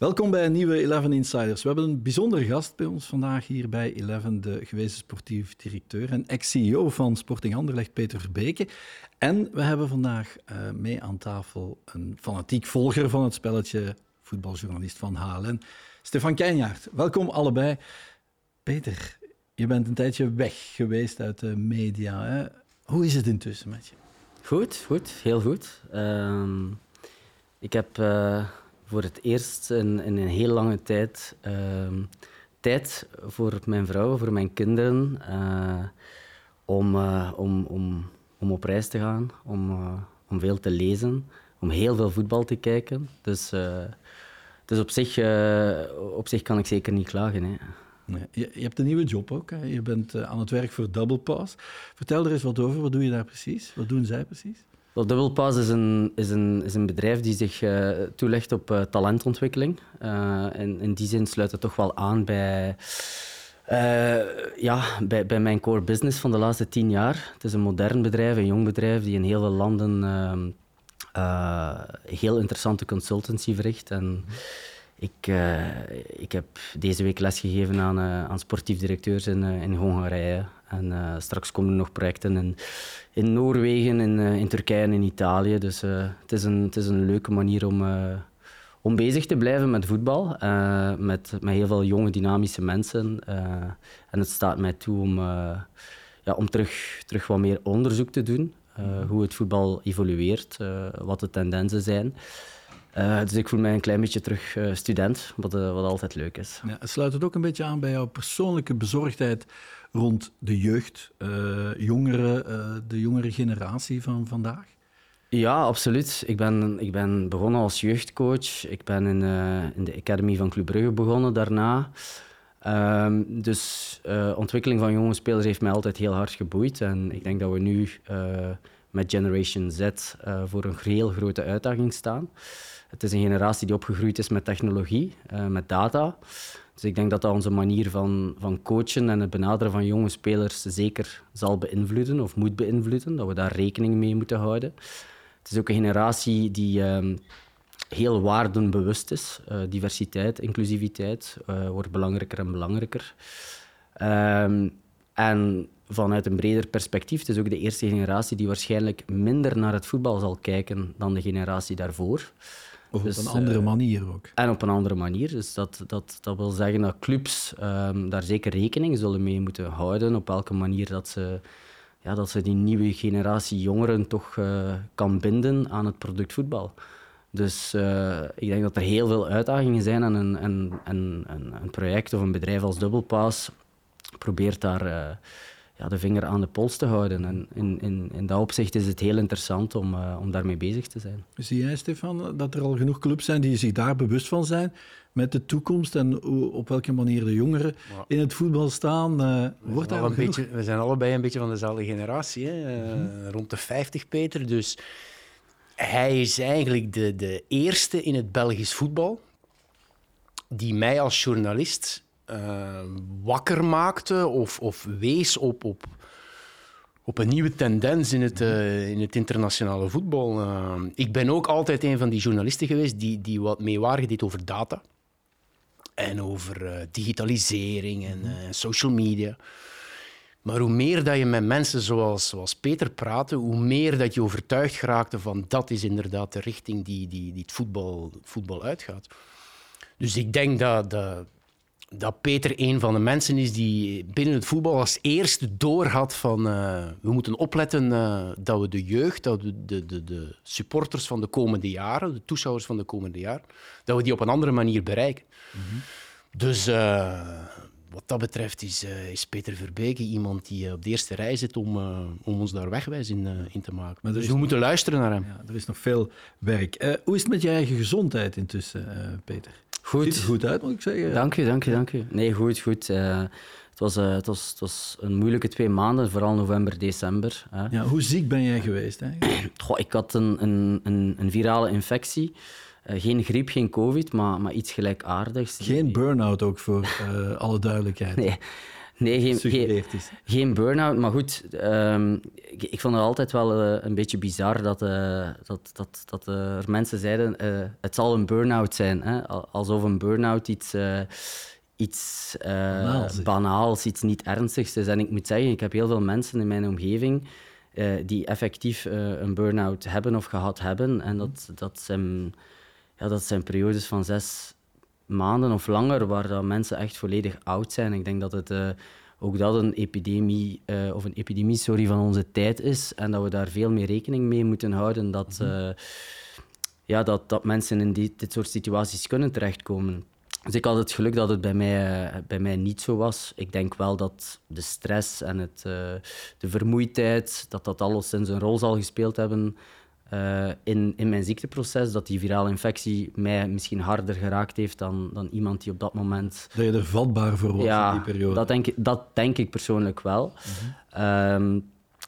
Welkom bij een nieuwe Eleven Insiders. We hebben een bijzondere gast bij ons vandaag hier bij Eleven, de gewezen sportief directeur en ex-CEO van Sporting Anderlecht, Peter Verbeke. En we hebben vandaag uh, mee aan tafel een fanatiek volger van het spelletje, voetbaljournalist van HLN, Stefan Keijnjaard. Welkom allebei. Peter, je bent een tijdje weg geweest uit de media. Hè? Hoe is het intussen met je? Goed, goed, heel goed. Uh, ik heb uh, voor het eerst in, in, een heel lange tijd uh, tijd voor mijn vrouw, voor mijn kinderen, uh, om, om, om, om op reis te gaan, om, om veel te lezen, om heel veel voetbal te kijken. Dus, dus op, zich, op zich kan ik zeker niet klagen. Hè. Nee. Je, je, hebt een nieuwe job ook. Hè? Je bent aan het werk voor Double Pass. Vertel er eens wat over. Wat doe je daar precies? Wat doen zij precies? Well, Double Pass is een, is, een, is een bedrijf die zich uh, toelegt op uh, talentontwikkeling. Uh, en in die zin sluit het toch wel aan bij, ja, bij, bij mijn core business van de laatste tien jaar. Het is een modern bedrijf, een jong bedrijf die in heel veel landen heel interessante consultancy verricht. En ik, ik heb deze week lesgegeven aan, aan sportief directeurs in, in Hongarije. En straks komen er nog projecten in in Noorwegen, in, uh, in Turkije en in Italië. Dus uh, het, is een, het is een leuke manier om, om bezig te blijven met voetbal. met, met heel veel jonge, dynamische mensen. en het staat mij toe om, ja, om terug, terug wat meer onderzoek te doen. hoe het voetbal evolueert, wat de tendensen zijn. dus ik voel mij een klein beetje terug student, wat, wat altijd leuk is. Ja, sluit het ook een beetje aan bij jouw persoonlijke bezorgdheid rond de jeugd, uh, jongeren, uh, de jongere generatie van vandaag? Ja, absoluut. Ik ben, ik ben begonnen als jeugdcoach. Ik ben in, uh, in de Academy van Club Brugge begonnen daarna. Um, dus ontwikkeling van jonge spelers heeft mij altijd heel hard geboeid. En ik denk dat we nu met Generation Z voor een heel grote uitdaging staan. Het is een generatie die opgegroeid is met technologie, met data. Dus ik denk dat onze manier van, van coachen en het benaderen van jonge spelers zeker zal beïnvloeden of moet beïnvloeden. Dat we daar rekening mee moeten houden. Het is ook een generatie die um, heel waardenbewust is. Uh, diversiteit, inclusiviteit uh, wordt belangrijker en belangrijker. Um, en vanuit een breder perspectief, het is ook de eerste generatie die waarschijnlijk minder naar het voetbal zal kijken dan de generatie daarvoor. Of dus, op een andere uh, manier ook. En op een andere manier. Dus dat, dat, dat wil zeggen dat clubs um, daar zeker rekening zullen mee moeten houden. Op welke manier dat ze, ja, dat ze die nieuwe generatie jongeren toch uh, kan binden aan het product voetbal. Dus uh, ik denk dat er heel veel uitdagingen zijn en een, en, en, een project of een bedrijf als Dubbelpass probeert daar ja, de vinger aan de pols te houden. En in, in, in dat opzicht is het heel interessant om, uh, om daarmee bezig te zijn. Zie jij, Stefan, dat er al genoeg clubs zijn die zich daar bewust van zijn met de toekomst en op welke manier de jongeren in het voetbal staan? Uh, wordt daar een beetje, we zijn allebei een beetje van dezelfde generatie, hè? Uh, mm-hmm. rond de 50, Peter. Dus hij is eigenlijk de, de eerste in het Belgisch voetbal die mij als journalist uh, wakker maakte of, of wees op, op, op een nieuwe tendens in het, uh, in het internationale voetbal. Uh, ik ben ook altijd een van die journalisten geweest die, die wat meewarig deed over data. En over digitalisering en social media. Maar hoe meer dat je met mensen zoals, zoals Peter praatte, hoe meer dat je overtuigd raakte van dat is inderdaad de richting die, die, die het voetbal, voetbal uitgaat. Dus ik denk dat, dat, dat Peter een van de mensen is die binnen het voetbal als eerste doorhad van uh, we moeten opletten uh, dat we de jeugd, dat we de, de, de, supporters van de komende jaren, de toeschouwers van de komende jaren, dat we die op een andere manier bereiken. Mm -hmm. Dus uh, wat dat betreft is, is Peter Verbeke iemand die op de eerste rij zit om, om ons daar wegwijs in, in te maken. Maar dus we moeten luisteren naar hem. Ja, er is nog veel werk. hoe is het met je eigen gezondheid intussen, Peter? Goed. Ziet er goed uit, moet ik zeggen. Dank u, dank u, dank u. Nee, goed, goed. Uh, het, was, uh, het, was, het was een moeilijke twee maanden, vooral november, december. Hè. Ja, hoe ziek ben jij geweest? Eigenlijk? Goh, ik had een, een, een, een virale infectie. Uh, geen griep, geen covid, maar, maar iets gelijkaardigs. Geen burn-out ook, voor alle duidelijkheid. Nee. Nee, geen, burn-out. Maar goed, ehm, ik, ik vond het altijd wel eh, een beetje bizar dat, eh, dat, dat, dat er mensen zeiden: eh, het zal een burn-out zijn. Hè? Al- Alsof een burn-out iets, iets Banaals banaals, iets niet ernstigs is. En ik moet zeggen, ik heb heel veel mensen in mijn omgeving die effectief een burn-out hebben of gehad hebben. En dat, dat, zijn, ja, dat zijn periodes van zes maanden of langer, waar dat mensen echt volledig oud zijn. Ik denk dat het eh, ook dat een epidemie, eh, of een epidemie sorry, van onze tijd is en dat we daar veel meer rekening mee moeten houden dat, eh, ja, dat, dat mensen in die, dit soort situaties kunnen terechtkomen. Dus ik had het geluk dat het bij mij, bij mij niet zo was. Ik denk wel dat de stress en het, de vermoeidheid, dat dat alles in zijn rol zal gespeeld hebben eh, in, in mijn ziekteproces. Dat die virale infectie mij misschien harder geraakt heeft dan, dan iemand die op dat moment Dat je er vatbaar voor was in die periode. dat denk, ik, dat denk ik persoonlijk wel. Ehm,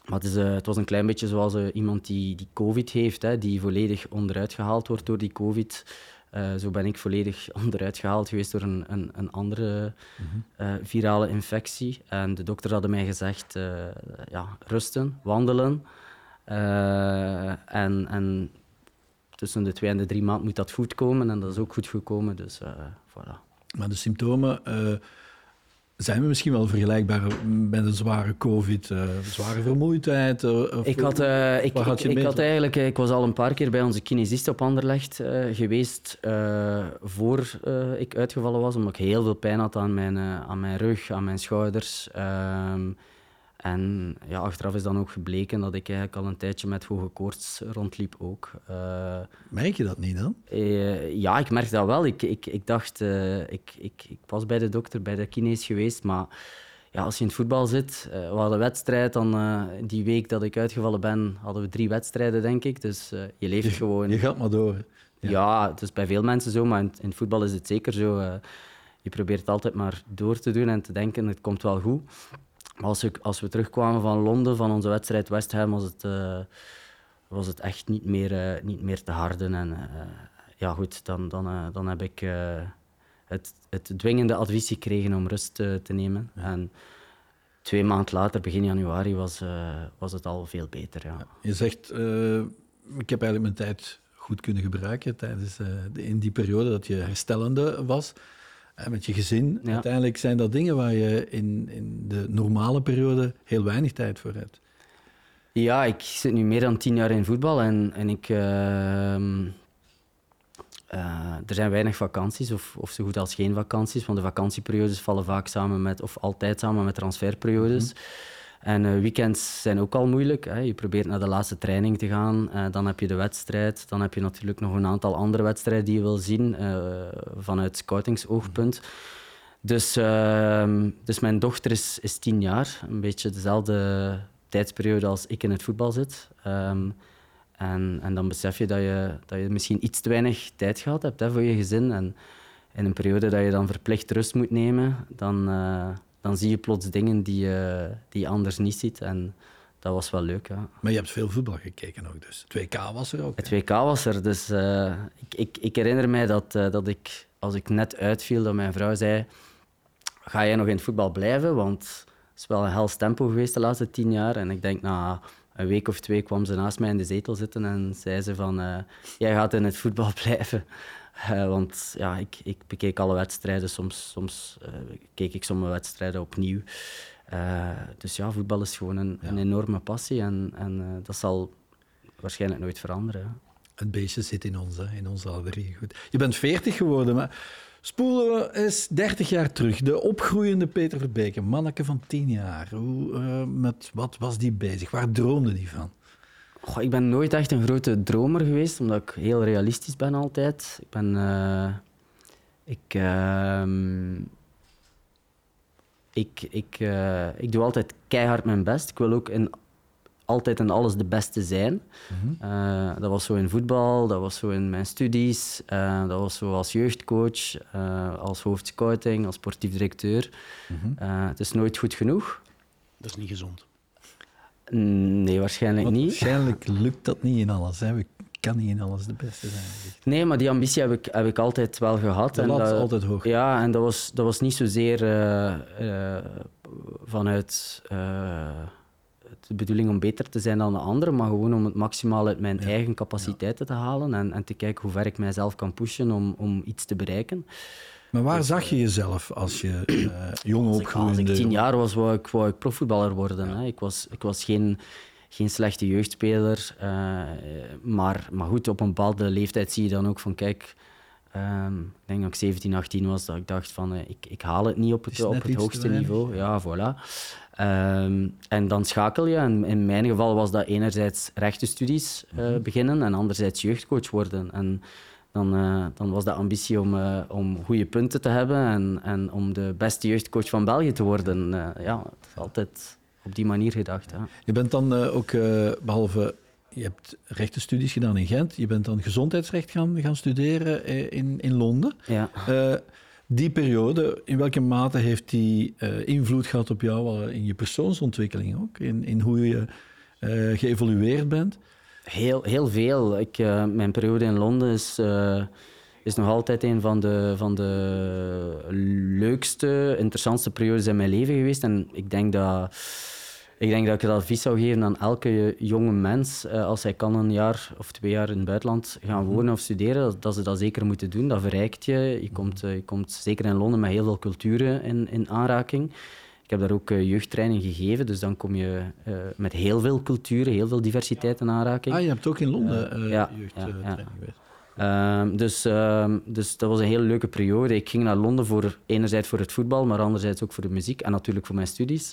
maar het, is, eh, het was een klein beetje zoals eh, iemand die, die COVID heeft, hè, die volledig onderuit gehaald wordt door die COVID. Zo ben ik volledig onderuit gehaald geweest door een, een, een andere eh, virale infectie. En de dokter hadden mij gezegd, ja, rusten, wandelen. Eh, en, en tussen de twee en de drie maanden moet dat goed komen. En dat is ook goed gekomen, dus eh, voilà. Maar de symptomen eh, zijn we misschien wel vergelijkbaar met een zware COVID, zware vermoeidheid. of- Ik, had, ik, had ik, ik had eigenlijk, ik was al een paar keer bij onze kinesist op Anderlecht geweest uh, voor uh, ik uitgevallen was, omdat ik heel veel pijn had aan mijn, uh, aan mijn rug, aan mijn schouders. Um, en ja, achteraf is dan ook gebleken dat ik eigenlijk al een tijdje met hoge koorts rondliep ook. Uh, Merk je dat niet dan? Uh, ja, ik merk dat wel. Ik, ik, ik dacht, uh, ik, ik, ik was bij de dokter, bij de kines geweest, maar ja, als je in het voetbal zit, we hadden wedstrijd, dan die week dat ik uitgevallen ben, hadden we drie wedstrijden, denk ik. Dus je leeft je, gewoon. Je gaat maar door. Ja. ja, het is bij veel mensen zo, maar in, in het voetbal is het zeker zo. Je probeert altijd maar door te doen en te denken, het komt wel goed. Maar als we, als we terugkwamen van Londen, van onze wedstrijd West Ham, was het, uh, was het echt niet meer, uh, niet meer te harden. En uh, ja, goed, dan, dan, dan heb ik het, het dwingende advies gekregen om rust te nemen. En twee maanden later, begin januari, was, was het al veel beter. Ja. Je zegt, ik heb eigenlijk mijn tijd goed kunnen gebruiken tijdens de, in die periode dat je herstellende was met je gezin. Ja. Uiteindelijk zijn dat dingen waar je in, in de normale periode heel weinig tijd voor hebt. Ja, ik zit nu meer dan tien jaar in voetbal en, en ik, uh, uh, er zijn weinig vakanties of, of zo goed als geen vakanties, want de vakantieperiodes vallen vaak samen met, of altijd samen met transferperiodes. Mm -hmm. En uh, weekends zijn ook al moeilijk. Hè. Je probeert naar de laatste training te gaan. Uh, dan heb je de wedstrijd. Dan heb je natuurlijk nog een aantal andere wedstrijden die je wil zien uh, vanuit scoutingsoogpunt. Dus, ehm, dus mijn dochter is, is tien jaar. Een beetje dezelfde tijdsperiode als ik in het voetbal zit. Um, en, en dan besef je dat, je dat je misschien iets te weinig tijd gehad hebt hè, voor je gezin. En in een periode dat je dan verplicht rust moet nemen, dan dan zie je plots dingen die, uh, die je anders niet ziet. En dat was wel leuk, ja. Maar je hebt veel voetbal gekeken ook, dus. 2K was er ook. Het 2K was er, dus uh, ik, ik, ik, herinner mij dat, uh, dat ik, als ik net uitviel, dat mijn vrouw zei... Ga jij nog in het voetbal blijven? Want het is wel een hels tempo geweest de laatste tien jaar. En ik denk, na een week of twee kwam ze naast mij in de zetel zitten en zei ze van... Jij gaat in het voetbal blijven. Uh, want ja, ik, ik, bekeek alle wedstrijden. Soms, soms uh, keek ik sommige wedstrijden opnieuw. Uh, dus ja, voetbal is gewoon een, ja. een enorme passie en, en dat zal waarschijnlijk nooit veranderen. Het beestje zit in ons, hè, in ons alle drie. Goed. Je bent 40 geworden, maar spoelen we eens 30 jaar terug. De opgroeiende Peter Verbeke, manneke van 10 jaar. Hoe, met wat was die bezig? Waar droomde die van? Goh, ik ben nooit echt een grote dromer geweest, omdat ik heel realistisch ben altijd. Ik ben... Uh, ik, uh, ik, ik, uh, ik doe altijd keihard mijn best. Ik wil ook in, altijd in alles de beste zijn. Mm -hmm. dat was zo in voetbal, dat was zo in mijn studies, uh, dat was zo als jeugdcoach, als hoofdscouting, als sportief directeur. Mm -hmm. het is nooit goed genoeg. Dat is niet gezond. Nee, waarschijnlijk Want niet. Waarschijnlijk lukt dat niet in alles. Hè. We kan niet in alles de beste zijn. Nee, maar die ambitie heb ik, heb ik altijd wel gehad. De en dat, altijd hoog. Ja, en dat was, dat was niet zozeer uh, uh, vanuit de bedoeling om beter te zijn dan de anderen, maar gewoon om het maximaal uit mijn eigen capaciteiten te halen en, en te kijken hoe ver ik mijzelf kan pushen om, om iets te bereiken. Maar waar dus, zag je jezelf als je uh, jong opgroeide? Als ik tien jaar was, wou ik, wou ik profvoetballer worden. Hè. Ik, was, ik was geen, geen slechte jeugdspeler. Uh, maar, maar goed, op een bepaalde leeftijd zie je dan ook van... Kijk, um, ik denk dat ik 17, 18 was, dat ik dacht van... Uh, ik, ik haal het niet op het, op het hoogste niveau. Ja, voilà. Um, en dan schakel je. En in mijn geval was dat enerzijds rechtenstudies mm beginnen en anderzijds jeugdcoach worden. En dan, uh, dan was de ambitie om, uh, om goede punten te hebben en, en om de beste jeugdcoach van België te worden. Uh, ja, het is altijd op die manier gedacht. Ja. Je bent dan ook, behalve je hebt rechtenstudies gedaan in Gent, je bent dan gezondheidsrecht gaan, gaan studeren in, in Londen. Ja. die periode, in welke mate heeft die invloed gehad op jou in je persoonsontwikkeling ook? In, in hoe je geëvolueerd bent? Heel, heel veel. Ik, uh, mijn periode in Londen is, uh, is nog altijd een van de, van de leukste, interessantste periodes in mijn leven geweest. En ik denk dat ik, denk dat ik het advies zou geven aan elke jonge mens, uh, als hij kan een jaar of twee jaar in het buitenland gaan wonen of studeren, dat, dat ze dat zeker moeten doen. Dat verrijkt je. Je komt, je komt zeker in Londen met heel veel culturen in, in aanraking. Ik heb daar ook uh, jeugdtraining gegeven, dus dan kom je uh, met heel veel culturen, heel veel diversiteit in aanraking. Ah, je hebt ook in Londen uh, ja, jeugdtraining geweest. Uh, dus, uh, dus dat was een hele leuke periode. Ik ging naar Londen voor enerzijds voor het voetbal, maar anderzijds ook voor de muziek en natuurlijk voor mijn studies.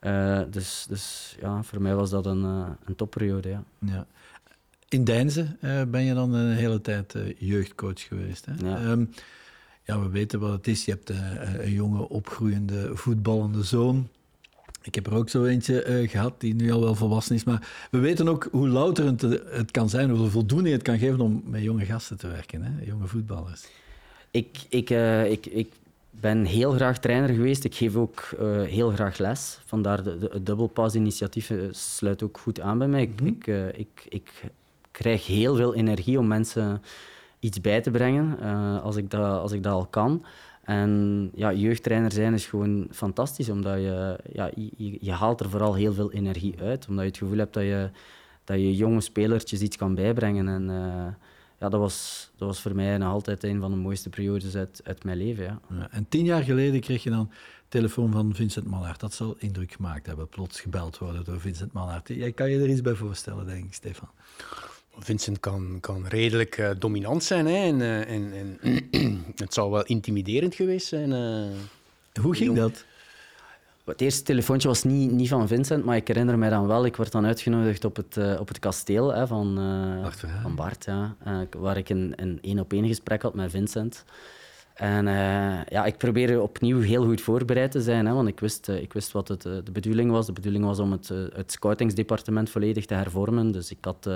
Uh, dus, dus ja, voor mij was dat een, een topperiode. Ja. ja. In Deinze ben je dan een hele tijd jeugdcoach geweest. Hè? Ja. Um, ja, we weten wat het is. Je hebt uh, een jonge, opgroeiende, voetballende zoon. Ik heb er ook zo eentje uh, gehad die nu al wel volwassen is. Maar we weten ook hoe louterend het kan zijn, hoeveel voldoening het kan geven om met jonge gasten te werken, hè? jonge voetballers. Ik, ik, uh, ik, ik ben heel graag trainer geweest. Ik geef ook uh, heel graag les. Vandaar de, de, het dubbelpas-initiatief sluit ook goed aan bij mij. Mm -hmm. ik, ik, ik, krijg heel veel energie om mensen iets bij te brengen uh, als, ik dat, als ik dat al kan. En ja, jeugdtrainer zijn is gewoon fantastisch, omdat je, ja, je, je, haalt er vooral heel veel energie uit. Omdat je het gevoel hebt dat je, dat je jonge spelertjes iets kan bijbrengen. En uh, ja, dat was, dat was voor mij nog altijd een van de mooiste periodes uit, uit mijn leven. Ja. ja en tien jaar geleden kreeg je dan telefoon van Vincent Manhart. Dat zal indruk gemaakt hebben, plots gebeld worden door Vincent Manhart. Jij kan je er iets bij voorstellen, denk ik, Stefan? Vincent kan, kan redelijk uh, dominant zijn. Hè, en, uh, en, en het zou wel intimiderend geweest zijn. Uh, Hoe ging dat? Het eerste telefoontje was niet, niet van Vincent, maar ik herinner mij dan wel. Ik werd dan uitgenodigd op het, op het kasteel hè, van, van Bart, ja, waar ik een één-op-één gesprek had met Vincent. En uh, ja, ik probeerde opnieuw heel goed voorbereid te zijn, hè, want ik wist, uh, ik wist wat het, uh, de bedoeling was. De bedoeling was om het, het scoutingsdepartement volledig te hervormen. Dus ik had,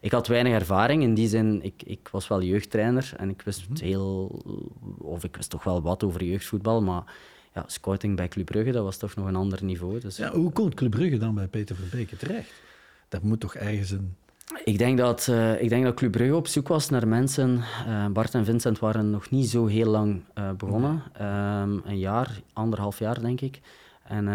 ik had weinig ervaring. In die zin, ik, ik was wel jeugdtrainer en ik wist mhm. heel, of ik wist toch wel wat over jeugdvoetbal, maar ja, scouting bij Club Brugge, dat was toch nog een ander niveau. Dus... Ja, hoe komt Club Brugge dan bij Peter Verbeke terecht? Dat moet toch ergens een ik denk, dat, uh, ik denk dat Club Brugge op zoek was naar mensen. Uh, Bart en Vincent waren nog niet zo heel lang uh, begonnen. Um, een jaar, anderhalf jaar denk ik. En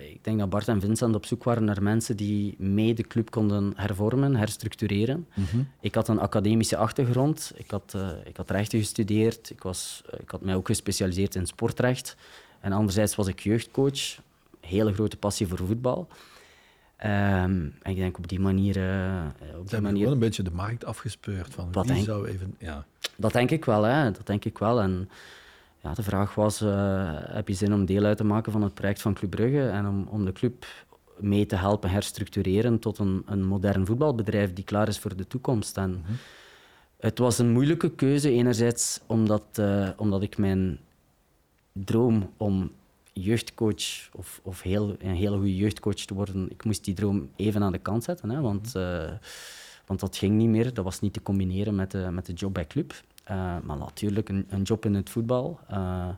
ik denk dat Bart en Vincent op zoek waren naar mensen die mee de club konden hervormen, herstructureren. Mm -hmm. Ik had een academische achtergrond. Ik had, ik had rechten gestudeerd. Ik, was, ik had mij ook gespecialiseerd in sportrecht. En anderzijds was ik jeugdcoach. Hele grote passie voor voetbal. Um, en ik denk op die manier... Uh, op die manier... wel een beetje de markt afgespeurd van dat wie denk... zou even... Ja. Dat denk ik wel, hè. Dat denk ik wel. En ja, de vraag was, uh, heb je zin om deel uit te maken van het project van Club Brugge en om, om de club mee te helpen herstructureren tot een, een modern voetbalbedrijf die klaar is voor de toekomst. En mm -hmm. Het was een moeilijke keuze, enerzijds omdat, uh, omdat ik mijn droom om jeugdcoach of, of heel, een hele goede jeugdcoach te worden, ik moest die droom even aan de kant zetten. Hè, want, uh, want dat ging niet meer. Dat was niet te combineren met de, met de job bij club. Uh, maar natuurlijk, een, een, job in het voetbal. Uh,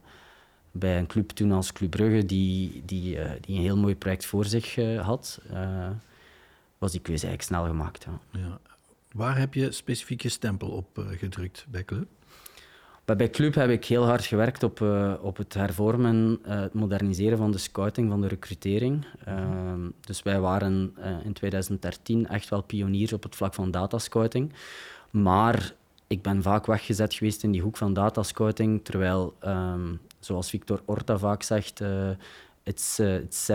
bij een club toen als Club Brugge, die, die, die een heel mooi project voor zich had, was die keuze eigenlijk snel gemaakt. Ja. ja. Waar heb je specifiek je stempel op gedrukt bij club? Bij Club heb ik heel hard gewerkt op, uh, op het hervormen, uh, het moderniseren van de scouting, van de recrutering. Uh, dus wij waren in 2013 echt wel pioniers op het vlak van datascouting. Maar ik ben vaak weggezet geweest in die hoek van datascouting, terwijl, um, zoals Victor Orta vaak zegt, it's, it's 70-30.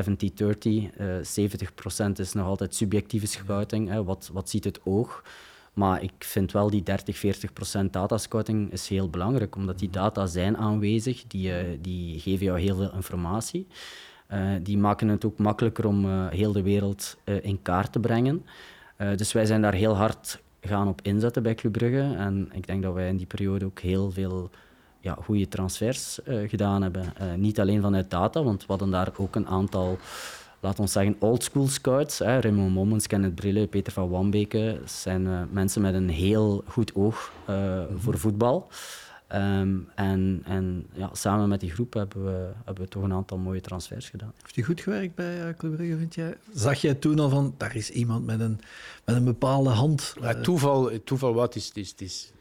70% is nog altijd subjectieve scouting. Hè, wat, wat ziet het oog? Maar ik vind wel die 30, 40 procent datascouting is heel belangrijk, omdat die data zijn aanwezig, die, uh, die geven jou heel veel informatie. Uh, die maken het ook makkelijker om uh, heel de wereld in kaart te brengen. dus wij zijn daar heel hard gaan op inzetten bij Club Brugge. En ik denk dat wij in die periode ook heel veel ja, goede transfers gedaan hebben. niet alleen vanuit data, want we hadden daar ook een aantal laat ons zeggen, oldschool scouts. Hè. Raymond Mommens, Kenneth Brille, Peter van Wambeke. zijn uh, mensen met een heel goed oog uh, mm-hmm. voor voetbal. Um, en en ja, samen met die groep hebben we, hebben we toch een aantal mooie transfers gedaan. Heeft u goed gewerkt bij uh, Club Brugge, vind jij? Zag jij toen al van, daar is iemand met een, met een bepaalde hand? Ja, toeval, toeval wat, het is, het is, het is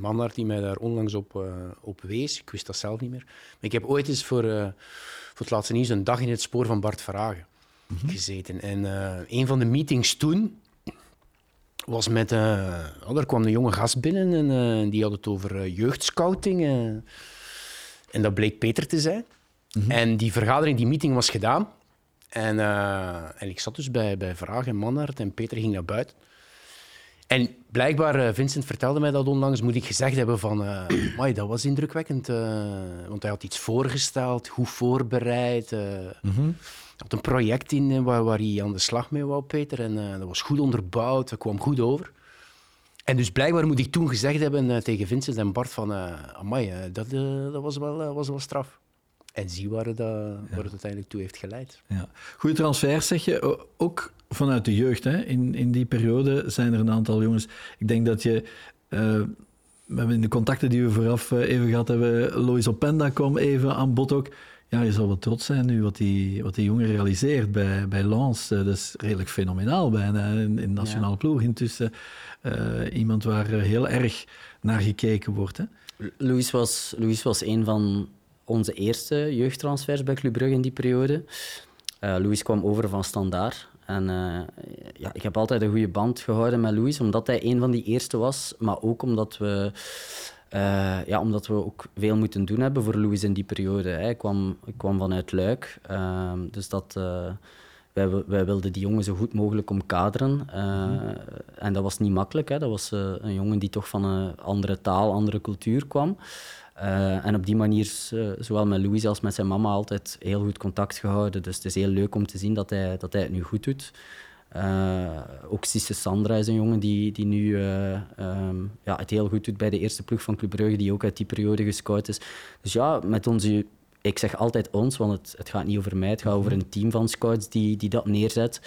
Manhart die mij daar onlangs op, op wees. Ik wist dat zelf niet meer. Maar ik heb ooit eens voor, voor het laatste nieuws een dag in het spoor van Bart Verhagen mm gezeten. En uh, een van de meetings toen was met... Uh, oh, daar kwam een jonge gast binnen en uh, die had het over jeugdscouting. en dat bleek Peter te zijn. Mm En die vergadering, die meeting was gedaan. En, en ik zat dus bij, bij Vraag en Manhart en Peter ging naar buiten. En blijkbaar, Vincent vertelde mij dat onlangs, moet ik gezegd hebben van... Uh, dat was indrukwekkend, want hij had iets voorgesteld, goed voorbereid. Mm had een project in eh, waar, waar hij aan de slag mee wou, Peter. En uh, dat was goed onderbouwd, dat kwam goed over. En dus blijkbaar moet ik toen gezegd hebben uh, tegen Vincent en Bart van... Uh, amai, dat, dat was, wel, was wel straf. En zie waar het, waar het uiteindelijk toe heeft geleid. Ja. Goede transfers, zeg je. Ook vanuit de jeugd. Hè? In, in die periode zijn er een aantal jongens... Ik denk dat je... we hebben in de contacten die we vooraf even gehad hebben... Lois Openda kwam even aan bod ook ja, je zal wel trots zijn nu wat die, wat die jongen realiseert bij, bij Lens. Eh, dat is redelijk fenomenaal bijna in, in nationale ploeg intussen. Uh, iemand waar heel erg naar gekeken wordt. Hè? Louis, was, Louis was een van onze eerste jeugdtransfers bij Club Brugge in die periode. Uh, Louis kwam over van Standaard. En ja, ik heb altijd een goede band gehouden met Louis, omdat hij een van die eerste was, maar ook omdat we uh, ja, omdat we ook veel moeten doen hebben voor Louis in die periode. Hij kwam, kwam vanuit Luik, uh, dus dat, wij, wij, wilden die jongen zo goed mogelijk omkaderen. Mm. En dat was niet makkelijk. Hè. Dat was een jongen die toch van een andere taal, andere cultuur kwam. En op die manier, zowel met Louis als met zijn mama, altijd heel goed contact gehouden. Dus het is heel leuk om te zien dat hij, dat hij het nu goed doet. Uh, ook Sisse Sandra is een jongen die, die nu uh, um, ja, het heel goed doet bij de eerste ploeg van Club Brugge, die ook uit die periode gescout is. Dus ja, met onze... Ik zeg altijd ons, want het, het gaat niet over mij, het gaat over een team van scouts die, die dat neerzet.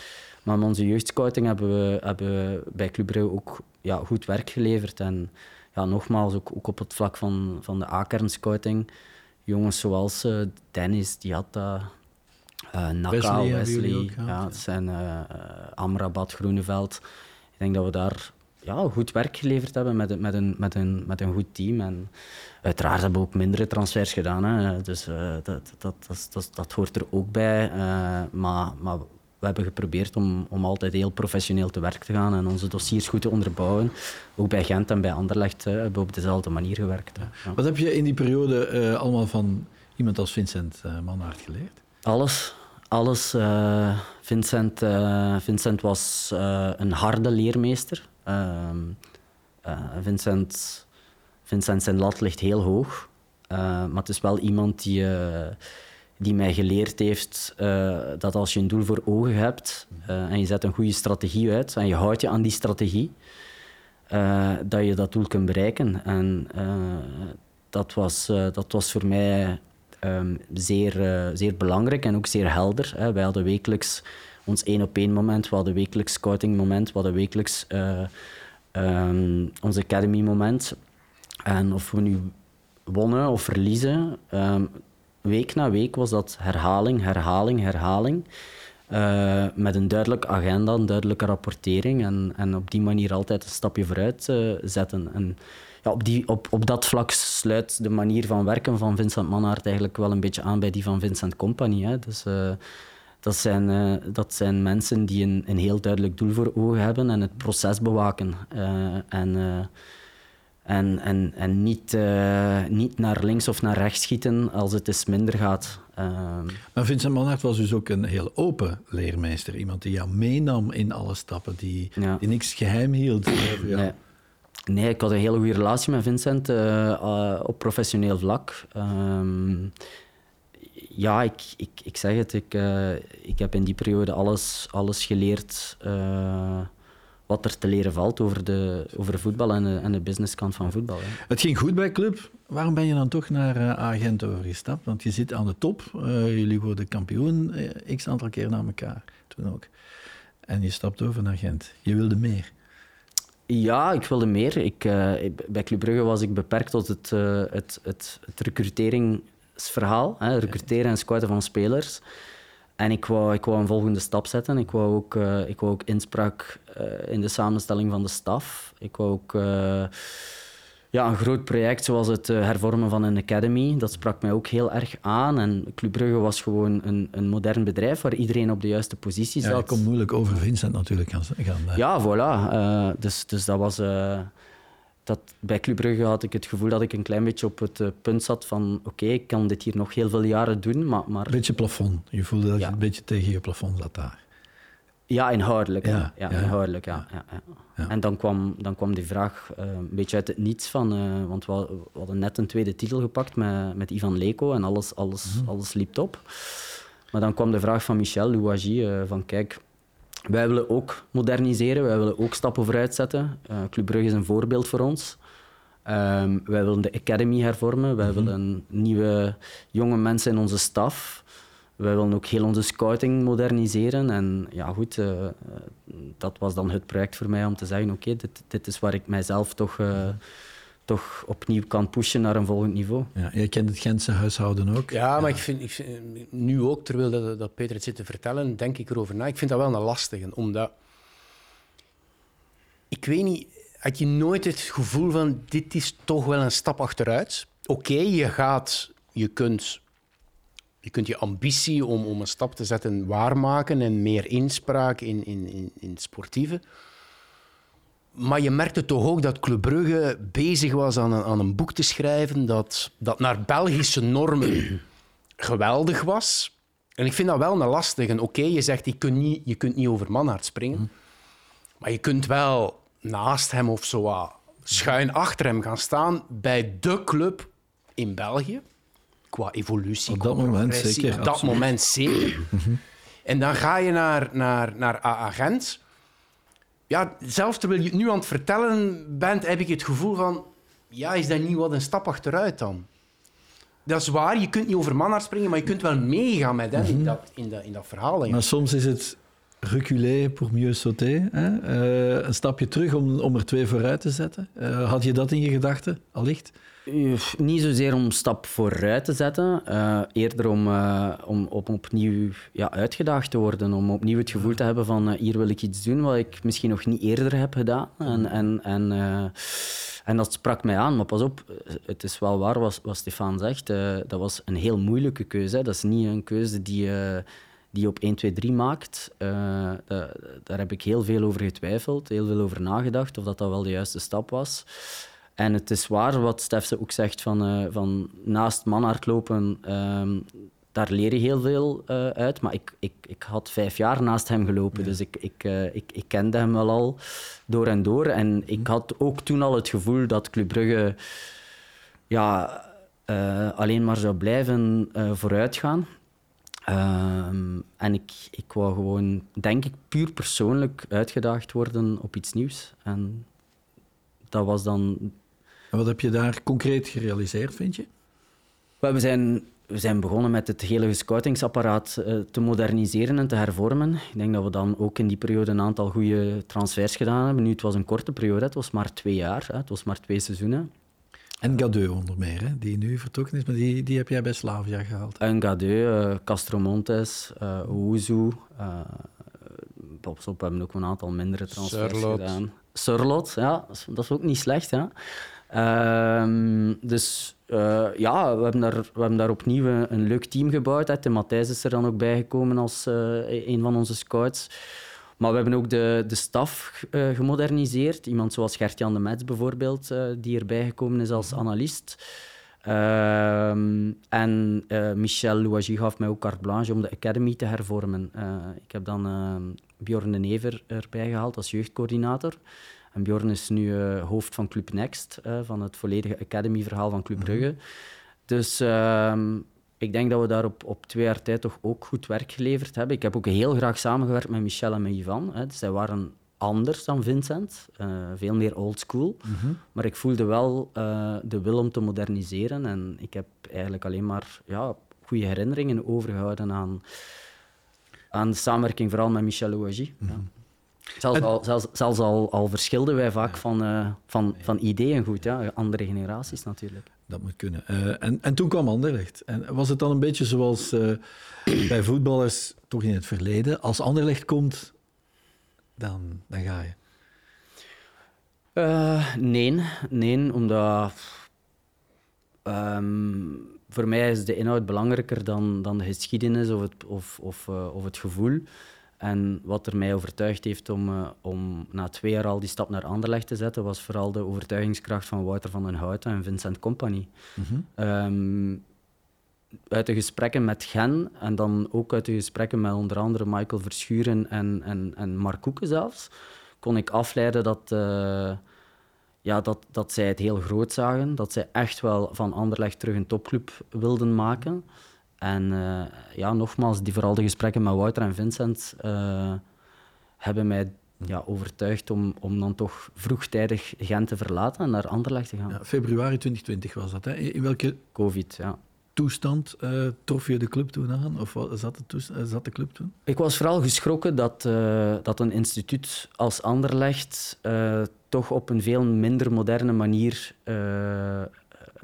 Maar met onze jeugdscouting hebben we, hebben we bij Club Brugge ook ja, goed werk geleverd. En ja, nogmaals, ook, ook op het vlak van, van de A-kernscouting. Jongens zoals uh, Dennis, die had dat uh, Naka, Wesley, Wesley ja, het zijn uh, Amrabat, Groeneveld. Ik denk dat we daar ja, goed werk geleverd hebben met, met, een, met, een, met een goed team. En uiteraard hebben we ook mindere transfers gedaan. Hè. Dus uh, dat, dat, dat, dat, hoort er ook bij. maar, maar we hebben geprobeerd om, om altijd heel professioneel te werk te gaan en onze dossiers goed te onderbouwen. Ook bij Gent en bij Anderlecht uh, hebben we op dezelfde manier gewerkt. Ja. Wat heb je in die periode allemaal van iemand als Vincent uh, Manhart geleerd? Alles. Alles. Uh, Vincent, Vincent was een harde leermeester. Ehm, Vincent, Vincent zijn lat ligt heel hoog. maar het is wel iemand die, die mij geleerd heeft dat als je een doel voor ogen hebt en je zet een goede strategie uit en je houdt je aan die strategie, dat je dat doel kunt bereiken. En dat, was, dat was voor mij um, zeer, zeer belangrijk en ook zeer helder. Hè. Wij hadden wekelijks ons één op één moment, we hadden wekelijks scouting moment, we hadden wekelijks um, ons academy moment. En of we nu wonnen of verliezen, um, week na week was dat herhaling, herhaling, herhaling. Uh, met een duidelijke agenda, een duidelijke rapportering en, en op die manier altijd een stapje vooruit uh, zetten. En ja, op, die, op, op dat vlak sluit de manier van werken van Vincent Manhart eigenlijk wel een beetje aan bij die van Vincent Company. Hè. Dus, uh, dat, zijn, dat zijn mensen die een, een heel duidelijk doel voor ogen hebben en het proces bewaken. en en, en, en niet, uh, niet naar links of naar rechts schieten als het eens minder gaat. Uh, maar Vincent Manhart was dus ook een heel open leermeester. Iemand die jou meenam in alle stappen, die, ja. die niks geheim hield. Ja. Nee. nee. ik had een hele goede relatie met Vincent uh, op professioneel vlak. Um, ja, ik, ik, ik zeg het, ik, ik heb in die periode alles, alles geleerd wat er te leren valt over, de, over voetbal en de, en de businesskant van voetbal. Hè. Het ging goed bij club. Waarom ben je dan toch naar uh, Agent overgestapt? Want je zit aan de top. Uh, jullie worden kampioen uh, x aantal keer na elkaar. Toen ook. En je stapt over naar Gent. Je wilde meer. Ja, ik wilde meer. Ik, bij Club Brugge was ik beperkt tot het, het, het, het recruteringsverhaal. Hè, recruteren en scouten van spelers. En ik wou, ik wou een volgende stap zetten. Ik wou ook, uh, ik wou ook inspraak uh, in de samenstelling van de staf. Ik wou ook uh, ja, een groot project zoals het hervormen van een academy. Dat sprak mij ook heel erg aan. En Club Brugge was gewoon een, een modern bedrijf waar iedereen op de juiste positie zat. Ja, dat komt moeilijk over Vincent natuurlijk gaan. gaan ja, voilà. dus, dus dat was dat bij Club Brugge had ik het gevoel dat ik een klein beetje op het uh, punt zat van oké, ik kan dit hier nog heel veel jaren doen, maar... maar... Beetje plafond. Je voelde dat je een beetje tegen je plafond zat daar. Ja, inhoudelijk. Ja, ja, ja inhoudelijk, ja. ja. En dan kwam, dan kwam die vraag uh, een beetje uit het niets van... Uh, want we, we, hadden net een tweede titel gepakt met, met Ivan Leko en alles, alles, mm -hmm. alles liep op. Maar dan kwam de vraag van Michel Louagie van kijk wij willen ook moderniseren, wij willen ook stappen vooruit zetten. Uh, Club Brugge is een voorbeeld voor ons. Um, wij willen de academy hervormen, wij mm -hmm. willen nieuwe jonge mensen in onze staf. Wij willen ook heel onze scouting moderniseren. En ja, goed, uh, dat was dan het project voor mij om te zeggen: oké, okay, dit, dit, is waar ik mijzelf toch. Uh, toch opnieuw kan pushen naar een volgend niveau. Ja, jij kent het Gentse huishouden ook. Ja, maar Ik, vind, ik vind, nu ook, terwijl dat, dat Peter het zit te vertellen, denk ik erover na. Ik vind dat wel een lastige, omdat... Ik weet niet, had je nooit het gevoel van dit is toch wel een stap achteruit? Oké, okay, je gaat, je kunt, je kunt je ambitie om, om een stap te zetten waarmaken en meer inspraak in, in, in, in het sportieve. Maar je merkte toch ook dat Club Brugge bezig was aan een, aan een boek te schrijven dat, dat naar Belgische normen geweldig was. En ik vind dat wel een lastige. Oké, je zegt je kunt, niet, je kunt niet over Manhart springen, maar je kunt wel naast hem of zo schuin achter hem gaan staan bij de club in België. Qua evolutie. Op dat moment zeker. Op dat moment zeker. En dan ga je naar, naar, naar Agent ja, zelfs terwijl je het nu aan het vertellen bent, heb ik het gevoel van... Ja, is dat niet wat een stap achteruit dan? Dat is waar, je kunt niet over Manhart springen, maar je kunt wel meegaan met hem in, mhm. dat, in, dat, in dat verhaal. Maar soms is het reculer pour mieux sauter. Hè? Uh, een stapje terug om, om er twee vooruit te zetten. Uh, had je dat in je gedachten, allicht? Niet zozeer om een stap vooruit te zetten, eerder om, om op, opnieuw ja, uitgedaagd te worden. Om opnieuw het gevoel te hebben van hier wil ik iets doen wat ik misschien nog niet eerder heb gedaan. En, en, en, en dat sprak mij aan. Maar pas op, het is wel waar wat, wat Stefan zegt. dat was een heel moeilijke keuze. Hè. Dat is niet een keuze die die je op 1, 2, 3 maakt. Uh, daar, daar heb ik heel veel over getwijfeld, heel veel over nagedacht of dat, dat wel de juiste stap was. En het is waar wat Stefse ook zegt, van, uh, van naast manhardlopen, um, daar leer je heel veel uit. Maar ik, ik, ik had vijf jaar naast hem gelopen, ja. dus ik, ik, ik, ik kende hem wel al door en door. En ik had ook toen al het gevoel dat Club Brugge ja, alleen maar zou blijven vooruitgaan. Um, en ik, ik wou gewoon, denk ik, puur persoonlijk uitgedaagd worden op iets nieuws. En dat was dan en wat heb je daar concreet gerealiseerd, vind je? we, zijn, we zijn begonnen met het hele scoutingsapparaat uh, te moderniseren en te hervormen. Ik denk dat we dan ook in die periode een aantal goede transfers gedaan hebben. Nu, het was een korte periode, het was maar twee jaar, hè. het was maar twee seizoenen. En Gadeu onder meer, hè, die nu vertrokken is, maar die, die heb jij bij Slavia gehaald. En Gadeu, uh, Castro Montes, uh, Ouzou. Uh, hebben ook een aantal mindere transfers Surlot. gedaan. Surlot, ja, dat is ook niet slecht. Hè? Uh, dus uh, ja, we hebben, daar, we hebben daar opnieuw een leuk team gebouwd. Hè. De Matthijs is er dan ook bijgekomen als uh, een van onze scouts. Maar we hebben ook de, de staf uh, gemoderniseerd. Iemand zoals Gert-Jan de Metz bijvoorbeeld, die erbij gekomen is als analist. Ehm, en Michel Louagie gaf mij ook carte blanche om de academy te hervormen. ik heb dan ehm, Bjorn de Never erbij gehaald als jeugdcoördinator. En Bjorn is nu hoofd van Club Next, van het volledige Academy-verhaal van Club Brugge. Mm -hmm. Dus uh, ik denk dat we daar op, op twee jaar tijd toch ook goed werk geleverd hebben. Ik heb ook heel graag samengewerkt met Michel en met Ivan. Hè. Zij waren anders dan Vincent, uh, veel meer oldschool. Mm -hmm. Maar ik voelde wel de wil om te moderniseren. En ik heb eigenlijk alleen maar ja, goede herinneringen overgehouden aan, aan de samenwerking, vooral met Michel Louagie. Mm -hmm. ja. Zelfs, al, zelfs, zelfs al, al, verschilden wij vaak van, uh, van, van ideeën goed. Ja. Andere generaties natuurlijk. Dat moet kunnen. Uh, en, en toen kwam Anderlecht. En was het dan een beetje zoals uh, bij voetballers, toch in het verleden, als Anderlecht komt, dan, dan ga je? nee, nee, omdat um, voor mij is de inhoud belangrijker dan, dan de geschiedenis of het, of, of, of het gevoel. En wat er mij overtuigd heeft om, uh, om na twee jaar al die stap naar Anderlecht te zetten, was vooral de overtuigingskracht van Wouter van den Houten en Vincent Company. Mm -hmm. um, uit de gesprekken met Gen en dan ook uit de gesprekken met onder andere Michael Verschuren en, en, en Mark Koeken zelfs, kon ik afleiden dat, uh, ja, dat, dat zij het heel groot zagen. Dat zij echt wel van Anderlecht terug een topclub wilden maken. En uh, ja, nogmaals, die, vooral de gesprekken met Wouter en Vincent uh, hebben mij ja, overtuigd om, om dan toch vroegtijdig Gent te verlaten en naar Anderlecht te gaan. Ja, februari 2020 was dat. Hè? In welke Covid, ja. toestand uh, trof je de club toen aan? Of zat de, toestand, zat de club toen? Ik was vooral geschrokken dat, dat een instituut als Anderlecht toch op een veel minder moderne manier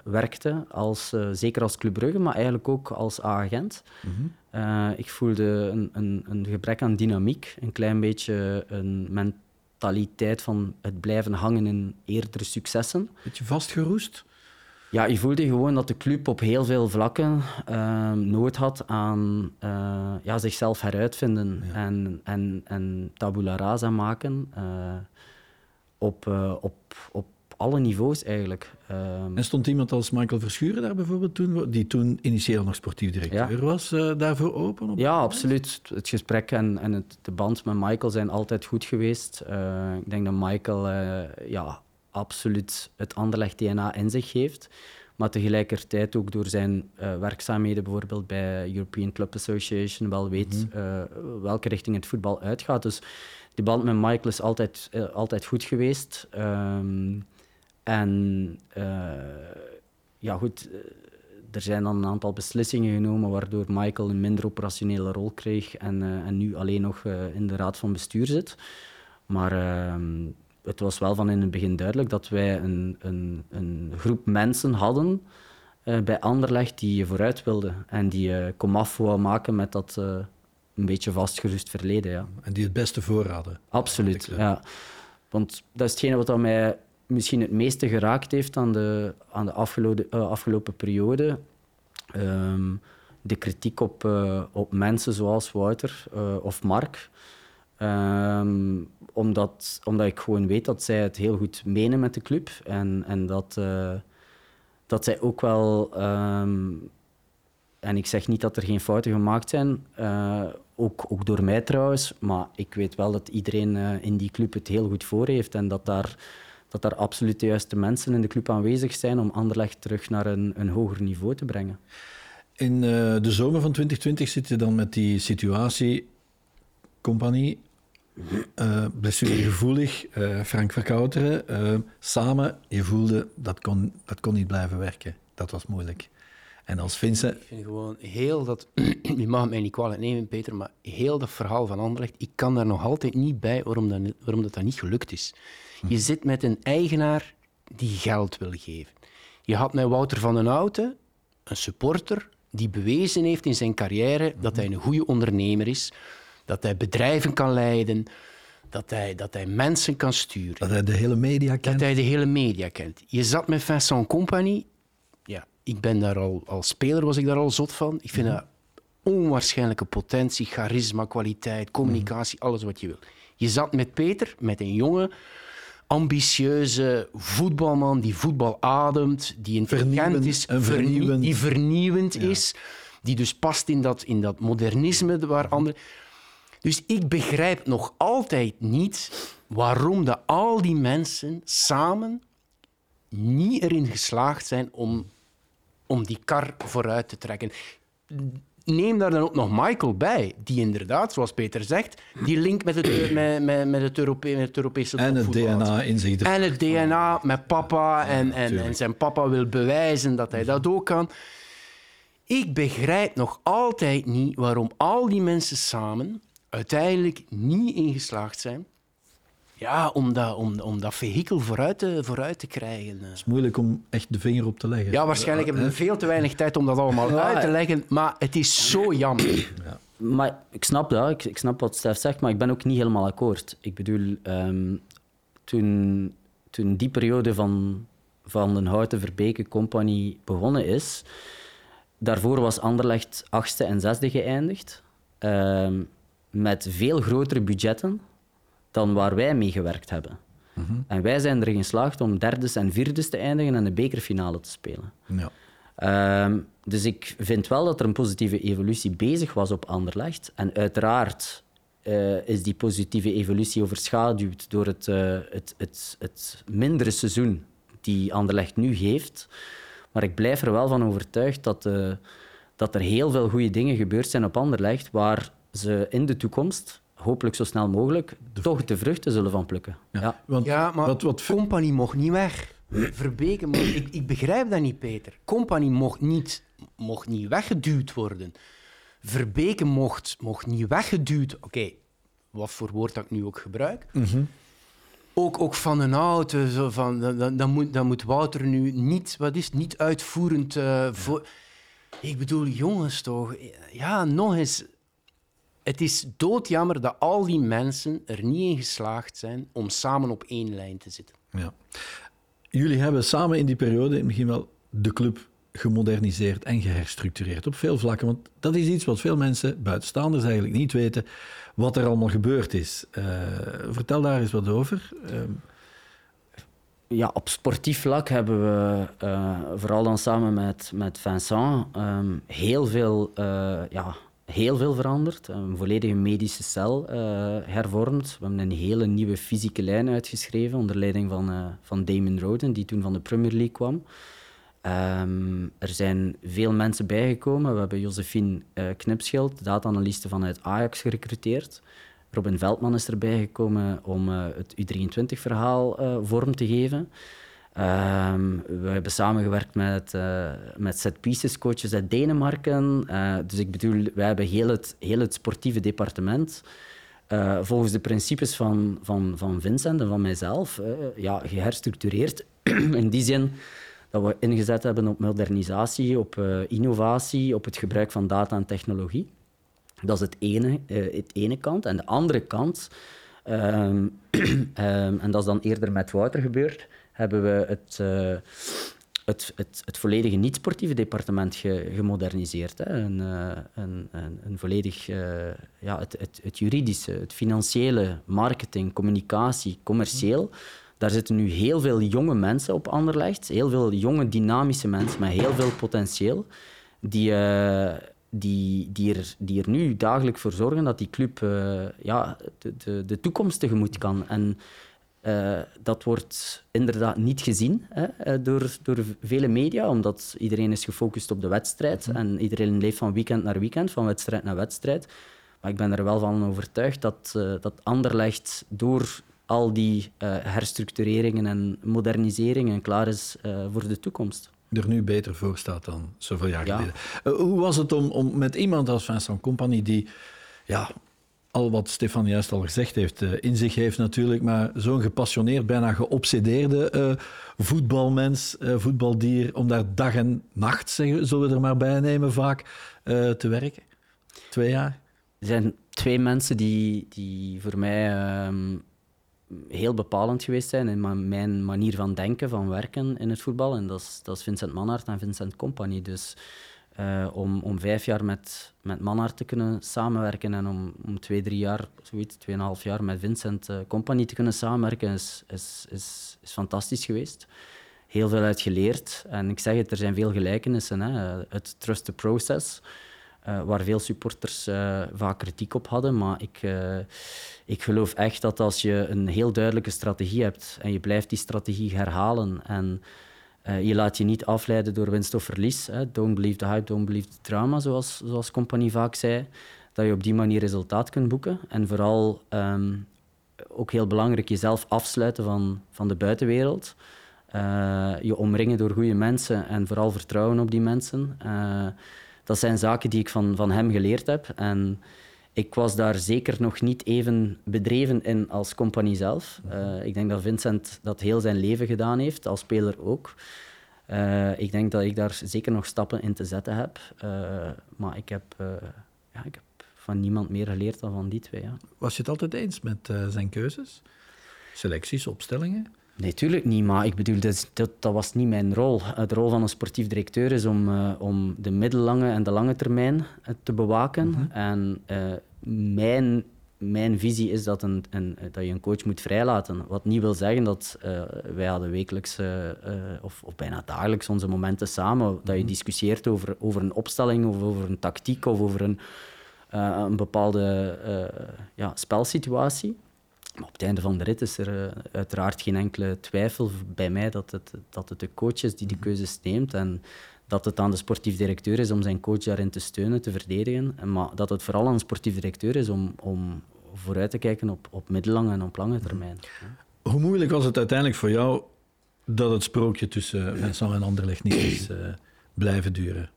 werkte, als, uh, zeker als Club Brugge, maar eigenlijk ook als agent. Mm -hmm. uh, ik voelde een, een, een, gebrek aan dynamiek, een klein beetje een mentaliteit van het blijven hangen in eerdere successen. Beetje vastgeroest? Ja, je voelde gewoon dat de club op heel veel vlakken uh, nood had aan ja, zichzelf heruitvinden ja. en, en, en tabula rasa maken op, op, op alle niveaus eigenlijk. Um, en stond iemand als Michael Verschuren daar bijvoorbeeld toen, die toen initieel nog sportief directeur ja. was, uh, daarvoor open? Op ja, absoluut. Het gesprek en, en het, de band met Michael zijn altijd goed geweest. Uh, ik denk dat Michael uh, ja, absoluut het Anderlecht DNA in zich heeft. Maar tegelijkertijd ook door zijn werkzaamheden bijvoorbeeld bij European Club Association wel weet -hmm. welke richting het voetbal uitgaat. Dus die band met Michael is altijd, altijd goed geweest. Um, en uh, ja, goed, er zijn dan een aantal beslissingen genomen waardoor Michael een minder operationele rol kreeg en, uh, en nu alleen nog uh, in de raad van bestuur zit. Maar ehm, het was wel van in het begin duidelijk dat wij een, een, een groep mensen hadden bij Anderlecht die vooruit wilden en die komaf wou maken met dat een beetje vastgerust verleden. Ja. En die het beste voor hadden. Absoluut, ja. Want dat is hetgene wat mij misschien het meeste geraakt heeft aan de, aan de afgelopen, uh, afgelopen periode. Um, de kritiek op, uh, op mensen zoals Wouter uh, of Mark. Um, omdat, omdat ik gewoon weet dat zij het heel goed menen met de club. En, en dat, dat zij ook wel... Um, en ik zeg niet dat er geen fouten gemaakt zijn, ook, ook door mij trouwens. Maar ik weet wel dat iedereen in die club het heel goed voor heeft. En dat daar dat daar absoluut de juiste mensen in de club aanwezig zijn om Anderlecht terug naar een, een hoger niveau te brengen. In uh, de zomer van 2020 zit je dan met die situatie, compagnie, uh, blessuregevoelig, uh, Frank Verkouteren, uh, samen, je voelde dat kon, dat kon niet blijven werken. Dat was moeilijk. En als Vincent... Ik vind gewoon heel dat... je mag mij niet kwalijk nemen, Peter, maar heel dat verhaal van Anderlecht, ik kan daar nog altijd niet bij waarom dat, waarom dat, dat niet gelukt is. Je zit met een eigenaar die geld wil geven. Je had met Wouter van den Houten, een supporter, die bewezen heeft in zijn carrière dat hij een goede ondernemer is, dat hij bedrijven kan leiden, dat hij, dat hij mensen kan sturen. Dat hij de hele media kent. Dat hij de hele media kent. Je zat met Vincent Company. Ja, ik ben daar al, als speler was ik daar al zot van. Ik vind dat onwaarschijnlijke potentie, charisma, kwaliteit, communicatie, alles wat je wil. Je zat met Peter, met een jonge, ambitieuze voetbalman die voetbal ademt, die intelligent is, vernie- vernieuwend. die vernieuwend is, die dus past in dat, in dat modernisme waar anderen... Dus ik begrijp nog altijd niet waarom de, al die mensen samen niet erin geslaagd zijn om, om die kar vooruit te trekken. Neem daar dan ook nog Michael bij, die inderdaad, zoals Peter zegt, die link met het, met, met, met het, Europe, met het Europese En het. DNA in zich. En het DNA met papa. En, en, en zijn papa wil bewijzen dat hij dat ook kan. Ik begrijp nog altijd niet waarom al die mensen samen uiteindelijk niet ingeslaagd zijn. Ja, om dat, om, om dat vehikel vooruit te, vooruit te krijgen. Het is moeilijk om echt de vinger op te leggen. Ja, waarschijnlijk hebben we veel te weinig tijd om dat allemaal Ja, uit te leggen. Maar het is zo jammer. Maar ik snap dat, ik, ik snap wat Stef zegt, maar ik ben ook niet helemaal akkoord. Ik bedoel, ehm, toen, toen die periode van, van de Houten Verbeke Company begonnen is, daarvoor was Anderlecht achtste en zesde geëindigd, ehm, met veel grotere budgetten dan waar wij mee gewerkt hebben. En wij zijn erin geslaagd om derdes en vierdes te eindigen en de bekerfinale te spelen. Ja. Ehm, dus ik vind wel dat er een positieve evolutie bezig was op Anderlecht. En uiteraard eh, is die positieve evolutie overschaduwd door het, eh, het, het, het mindere seizoen die Anderlecht nu heeft. Maar ik blijf er wel van overtuigd dat, eh, dat er heel veel goede dingen gebeurd zijn op Anderlecht, waar ze in de toekomst, hopelijk zo snel mogelijk, toch de vruchten zullen van plukken. Ja. Want Ja, maar wat, wat, Company mocht niet weg. Verbeke mocht... Ik, ik begrijp dat niet, Peter. Company mocht niet, mocht niet weggeduwd worden. Verbeke mocht, mocht niet weggeduwd... Oké, wat voor woord dat ik nu ook gebruik. Ook, ook van een auto, zo van, dan, dan- dan, moet, dan moet Wouter nu niet, wat is het, niet uitvoerend eh, voor... Ik bedoel, jongens toch, ja, nog eens... Het is doodjammer dat al die mensen er niet in geslaagd zijn om samen op één lijn te zitten. ja. Jullie hebben samen in die periode misschien wel de club gemoderniseerd en geherstructureerd op veel vlakken. Want dat is iets wat veel mensen, buitenstaanders eigenlijk, niet weten wat er allemaal gebeurd is. Eh, vertel daar eens wat over. Ehm, Ja, op sportief vlak hebben we, eh, vooral dan samen met, met Vincent, ehm, heel, veel, eh, ja, heel veel veranderd. Een volledige medische cel eh, hervormd. We hebben een hele nieuwe fysieke lijn uitgeschreven onder leiding van, eh, van Damon Roden, die toen van de Premier League kwam. Ehm, er zijn veel mensen bijgekomen. We hebben Josephine eh, Knipschild, data-analyste vanuit Ajax, gerecruiteerd. Robin Veldman is erbij gekomen om het U23-verhaal eh, vorm te geven. Ehm, we hebben samengewerkt met, eh met set pieces coaches uit Denemarken. Eh, dus ik bedoel, wij hebben heel het, heel het sportieve departement eh, volgens de principes van, van, van Vincent en van mijzelf ja, geherstructureerd. In die zin dat we ingezet hebben op modernisatie, op innovatie, op het gebruik van data en technologie. Dat is het ene, het ene kant. En de andere kant, ehm, ehm, en dat is dan eerder met Wouter gebeurd, hebben we het, eh, het, het, het volledige niet-sportieve departement ge- gemoderniseerd. Hè. Een, eh, een, een, een volledig, eh, ja, het, het, het juridische, het financiële, marketing, communicatie, commercieel. Daar zitten nu heel veel jonge mensen op Anderlecht, heel veel jonge, dynamische mensen met heel veel potentieel, die, die, die, er, die er nu dagelijks voor zorgen dat die club ja, de, de, de toekomst tegemoet kan. En eh, dat wordt inderdaad niet gezien hè, eh, door, door vele media, omdat iedereen is gefocust op de wedstrijd en iedereen leeft van weekend naar weekend, van wedstrijd naar wedstrijd. Maar ik ben er wel van overtuigd dat, eh, dat Anderlecht door al die herstructureringen en moderniseringen klaar is voor de toekomst. er nu beter voor staat dan zoveel jaar Ja. geleden. Hoe was het om, om met iemand als Vincent Company, die ja, al wat Stefan juist al gezegd heeft, uh, in zich heeft natuurlijk, maar zo'n gepassioneerd, bijna geobsedeerde uh, voetbalmens, uh, voetbaldier, om daar dag en nacht, zeggen, zullen we er maar bij nemen, vaak te werken. Twee jaar. Er zijn twee mensen die, die voor mij ehm, heel bepalend geweest zijn in mijn manier van denken, van werken in het voetbal. En dat is, dat is Vincent Manhart en Vincent Company. Dus uh, om, om vijf jaar met, met Manhart te kunnen samenwerken en om, om twee, drie jaar, zoiets, tweeënhalf jaar met Vincent uh, Company te kunnen samenwerken, is, is, is, is fantastisch geweest. Heel veel uit geleerd. En ik zeg het, er zijn veel gelijkenissen. Hè. Het trust the process. Uh, waar veel supporters vaak kritiek op hadden. Maar ik, ik geloof echt dat als je een heel duidelijke strategie hebt en je blijft die strategie herhalen en je laat je niet afleiden door winst of verlies, hè. don't believe the hype, don't believe the drama, zoals, zoals Compagnie vaak zei, dat je op die manier resultaat kunt boeken. En vooral um, ook heel belangrijk, jezelf afsluiten van, van de buitenwereld. je omringen door goede mensen en vooral vertrouwen op die mensen dat zijn zaken die ik van, van hem geleerd heb. En ik was daar zeker nog niet even bedreven in als compagnie zelf. Uh, ik denk dat Vincent dat heel zijn leven gedaan heeft, als speler ook. Uh, ik denk dat ik daar zeker nog stappen in te zetten heb. Uh, maar ik heb, ja, ik heb van niemand meer geleerd dan van die twee. Ja. Was je het altijd eens met zijn keuzes? Selecties, opstellingen? Nee, natuurlijk niet. Maar ik bedoel, dat, dat, dat, was niet mijn rol. De rol van een sportief directeur is om, uh, om de middellange en de lange termijn uh, te bewaken. Mm -hmm. En uh, mijn, mijn visie is dat, een, een, dat je een coach moet vrijlaten. Wat niet wil zeggen dat wij hadden wekelijks of, of, bijna dagelijks onze momenten samen. Dat je mhm. discussieert over, over een opstelling of over een tactiek of over een, een bepaalde ja, spelsituatie. Maar op het einde van de rit is er uh, uiteraard geen enkele twijfel bij mij dat het, dat het de coach is die de keuzes neemt. En dat het aan de sportief directeur is om zijn coach daarin te steunen, te verdedigen. Maar dat het vooral aan de sportief directeur is om, om vooruit te kijken op, op middellange en op lange termijn. Hoe moeilijk was het uiteindelijk voor jou dat het sprookje tussen Vincent en Anderlecht niet is uh, blijven duren?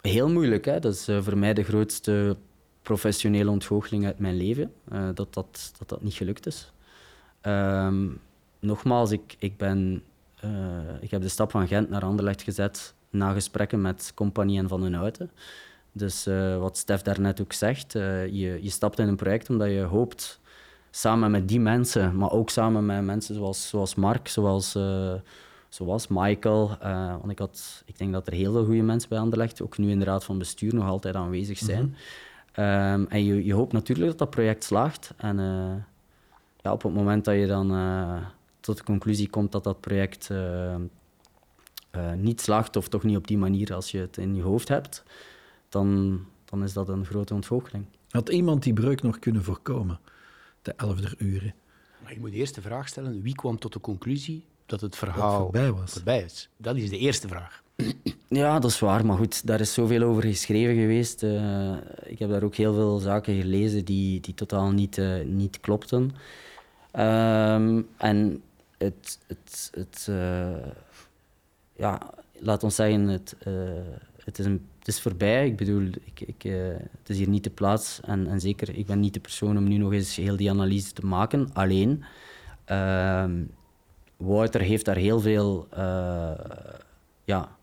Heel moeilijk. Hè? Dat is uh, voor mij de grootste professionele ontgoocheling uit mijn leven, uh, dat, dat, dat dat niet gelukt is. Um, nogmaals, ik, ik, ben, uh, ik heb de stap van Gent naar Anderlecht gezet na gesprekken met Compagnie en Van den Houten. Dus uh, wat Stef daarnet ook zegt, je, je stapt in een project omdat je hoopt samen met die mensen, maar ook samen met mensen zoals, zoals Mark, zoals, zoals Michael. want ik, had, ik denk dat er heel veel goede mensen bij Anderlecht, ook nu in de raad van bestuur, nog altijd aanwezig zijn. -hmm. Um, en je, je hoopt natuurlijk dat dat project slaagt. En uh, ja, op het moment dat je dan uh, tot de conclusie komt dat dat project uh, niet slaagt, of toch niet op die manier als je het in je hoofd hebt, dan, dan is dat een grote ontgoocheling. Had iemand die breuk nog kunnen voorkomen, de elfde uren? Maar je moet eerst de vraag stellen, wie kwam tot de conclusie dat het verhaal dat voorbij was? Voorbij is. Dat is de eerste vraag. Ja, dat is waar. Maar goed, daar is zoveel over geschreven geweest. Uh, ik heb daar ook heel veel zaken gelezen die, die totaal niet, uh, niet klopten. Um, en het... het, het uh, ja, laat ons zeggen, het, het, is een, het is voorbij. Ik bedoel, ik, ik, het is hier niet de plaats. En, en zeker, ik ben niet de persoon om nu nog eens heel die analyse te maken. Alleen, ehm, Wouter heeft daar heel veel... ja,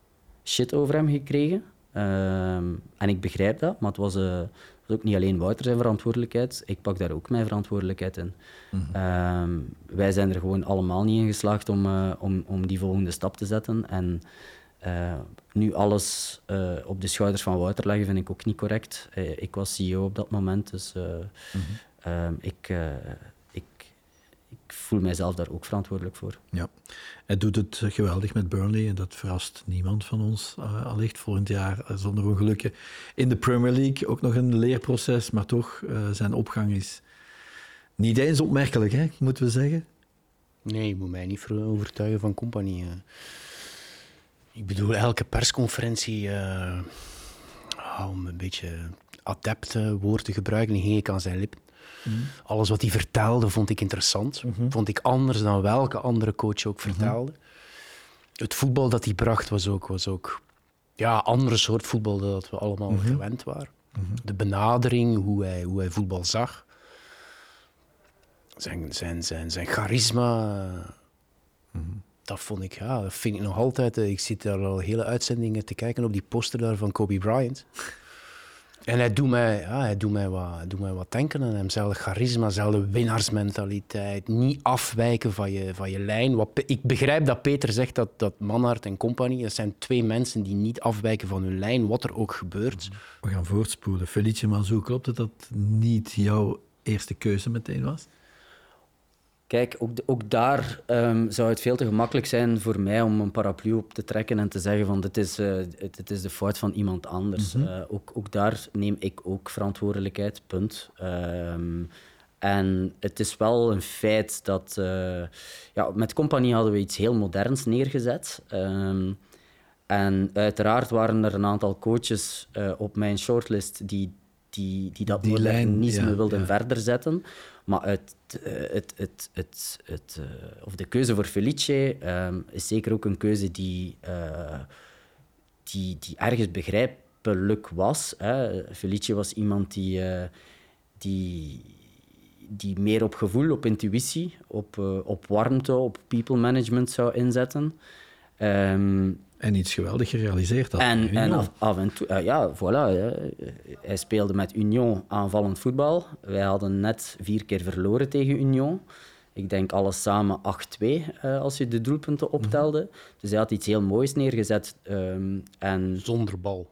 shit over hem gekregen. Ehm, en ik begrijp dat, maar het was, uh, ook niet alleen Wouter zijn verantwoordelijkheid. Ik pak daar ook mijn verantwoordelijkheid in. Mm -hmm. wij zijn er gewoon allemaal niet in geslaagd om, uh, om, om die volgende stap te zetten. En uh, nu alles op de schouders van Wouter leggen vind ik ook niet correct. ik was CEO op dat moment, dus mm -hmm. ik ik voel mijzelf daar ook verantwoordelijk voor. Ja, hij doet het geweldig met Burnley en dat verrast niemand van ons. Uh, allicht volgend jaar uh, zonder ongelukken in de Premier League. Ook nog een leerproces, maar toch, uh, zijn opgang is niet eens opmerkelijk, hè, moeten we zeggen. Nee, je moet mij niet overtuigen van compagnie. Ik bedoel, elke persconferentie, om een beetje adepte woord te gebruiken, ging ik aan zijn lippen. Mm. Alles wat hij vertelde vond ik interessant. Mm-hmm. Vond ik anders dan welke andere coach ook mm-hmm. vertelde. Het voetbal dat hij bracht was ook, was ook ja, andere soort voetbal dan we allemaal gewend waren. De benadering, hoe hij, hoe hij voetbal zag. zijn, zijn, zijn, zijn charisma. Dat vond ik, ja, dat vind ik nog altijd. eh, Ik zit daar al hele uitzendingen te kijken op die poster daar van Kobe Bryant. En hij doet mij, ja, hij doet mij, wat, doet mij wat denken aan hem. Charisma, zelfde winnaarsmentaliteit. Niet afwijken van je, van je lijn. Wat, ik begrijp dat Peter zegt dat, dat Manhart en compagnie, dat zijn twee mensen die niet afwijken van hun lijn, wat er ook gebeurt. We gaan voortspoelen. Felice Mazou, klopt het dat niet jouw eerste keuze meteen was? Kijk, ook, ook daar ehm, zou het veel te gemakkelijk zijn voor mij om een paraplu op te trekken en te zeggen van dit is, eh, is de fout van iemand anders. Eh, ook, ook daar neem ik ook verantwoordelijkheid, punt. Ehm, en het is wel een feit dat... eh, ja, met Compagnie hadden we iets heel moderns neergezet. Ehm, en uiteraard waren er een aantal coaches op mijn shortlist die, die, die dat Die lijn, modernisme ja, wilden ja. verder zetten. Maar het, eh, het, het, het, het, eh, of de keuze voor Felice ehm, is zeker ook een keuze die, eh, die, die ergens begrijpelijk was. Hè. Felice was iemand die, die, die meer op gevoel, op intuïtie, op, op warmte, op people management zou inzetten. Ehm, En iets geweldig gerealiseerd had. en, en af, af en toe, eh, ja, voilà. hè. Hij speelde met Union aanvallend voetbal. Wij hadden net vier keer verloren tegen Union. Ik denk alles samen 8-2 eh, als je de doelpunten optelde. Dus hij had iets heel moois neergezet. ehm, en Zonder bal.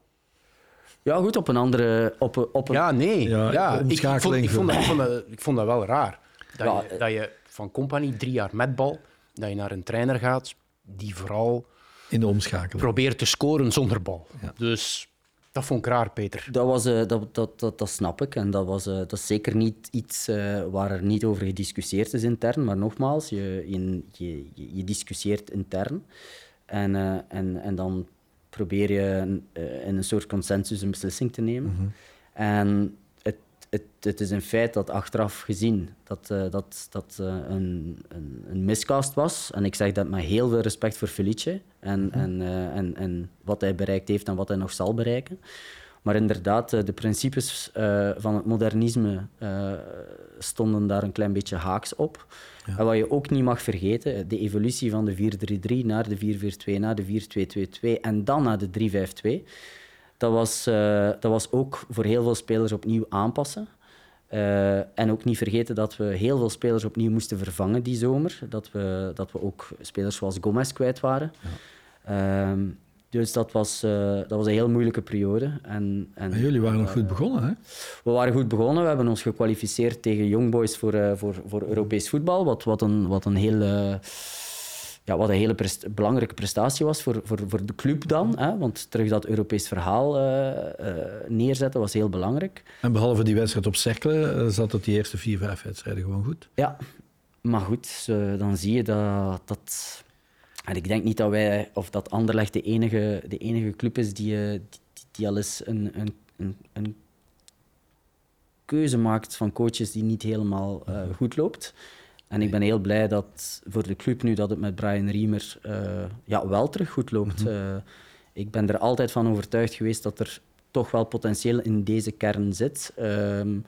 ja, goed, op een andere. Op, een- op een, Ja, nee. Ja, Ja, ik, ik, vond, ik, vond dat, ik, vond dat, ik vond dat wel raar. Dat, Ja, je, dat je van compagnie drie jaar met bal, dat je naar een trainer gaat die vooral In de omschakeling. probeert te scoren zonder bal. Ja. Dus dat vond ik raar, Peter. Dat, was, eh, dat, dat, dat, dat snap ik. En dat, was, eh, dat is zeker niet iets eh, waar er niet over gediscussieerd is intern. Maar nogmaals, je, je, je, je discussieert intern. En, eh, en, en dan probeer je eh, in een soort consensus een beslissing te nemen. En het, het, is een feit dat achteraf gezien dat eh, dat, dat eh, een, een, een miscast was. En ik zeg dat met heel veel respect voor Felice en, en, eh, en, en wat hij bereikt heeft en wat hij nog zal bereiken. Maar inderdaad, de principes van het modernisme stonden daar een klein beetje haaks op. En wat je ook niet mag vergeten, de evolutie van de 4-3-3 naar de 4-4-2, naar de 4-2-2-2 en dan naar de 3-5-2, dat was, eh, dat was ook voor heel veel spelers opnieuw aanpassen. Eh, en ook niet vergeten dat we heel veel spelers opnieuw moesten vervangen die zomer. Dat we, dat we ook spelers zoals Gomez kwijt waren. Ehm, dus dat was, eh, dat was een heel moeilijke periode. En, en, Maar jullie waren nog goed begonnen, hè? we waren goed begonnen. We hebben ons gekwalificeerd tegen Young Boys voor, voor, voor Europees voetbal. Wat, wat, een, wat een hele, ja, wat een hele belangrijke prestatie was voor, voor, voor de club dan. Hè? Want terug dat Europees verhaal eh, eh, neerzetten was heel belangrijk. En behalve die wedstrijd op Cerkelen eh, zat het die eerste vier, vijf wedstrijden gewoon goed. Ja, maar goed, dan zie je dat. dat en ik denk niet dat wij, of dat Anderlecht de enige, de enige club is die, die, die al eens een, een, een, een keuze maakt van coaches die niet helemaal goed loopt. En ik ben heel blij dat voor de club nu dat het met Brian Riemer eh, ja, wel terug goed loopt. Eh, ik ben er altijd van overtuigd geweest dat er toch wel potentieel in deze kern zit. Ehm,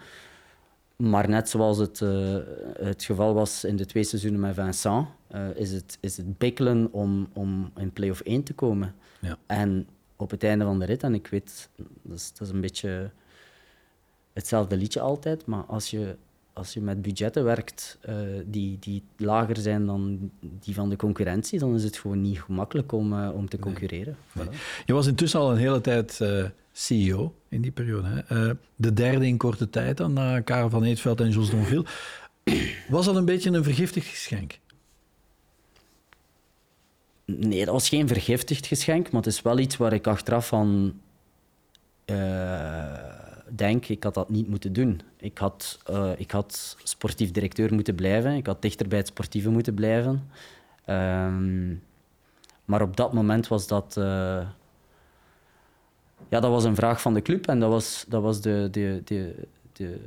maar net zoals het, eh, het geval was in de twee seizoenen met Vincent, is, het, is het bikkelen om, om in play-off 1 te komen. Ja. En op het einde van de rit, en ik weet, dat is, dat is een beetje hetzelfde liedje altijd, maar als je, als je met budgetten werkt eh, die, die lager zijn dan die van de concurrentie, dan is het gewoon niet gemakkelijk om, eh, om te concurreren. Je was intussen al een hele tijd eh, CEO in die periode. Hè? De derde in korte tijd dan, na Karel van Eetveld en Jos Donville. Was dat een beetje een vergiftigd geschenk? Nee, dat was geen vergiftigd geschenk, maar het is wel iets waar ik achteraf van denk, ik had dat niet moeten doen. Ik had, eh, ik had sportief directeur moeten blijven, ik had dichter bij het sportieve moeten blijven. Ehm, maar op dat moment was dat... eh, ja, dat was een vraag van de club en dat was, dat was de... de, de, de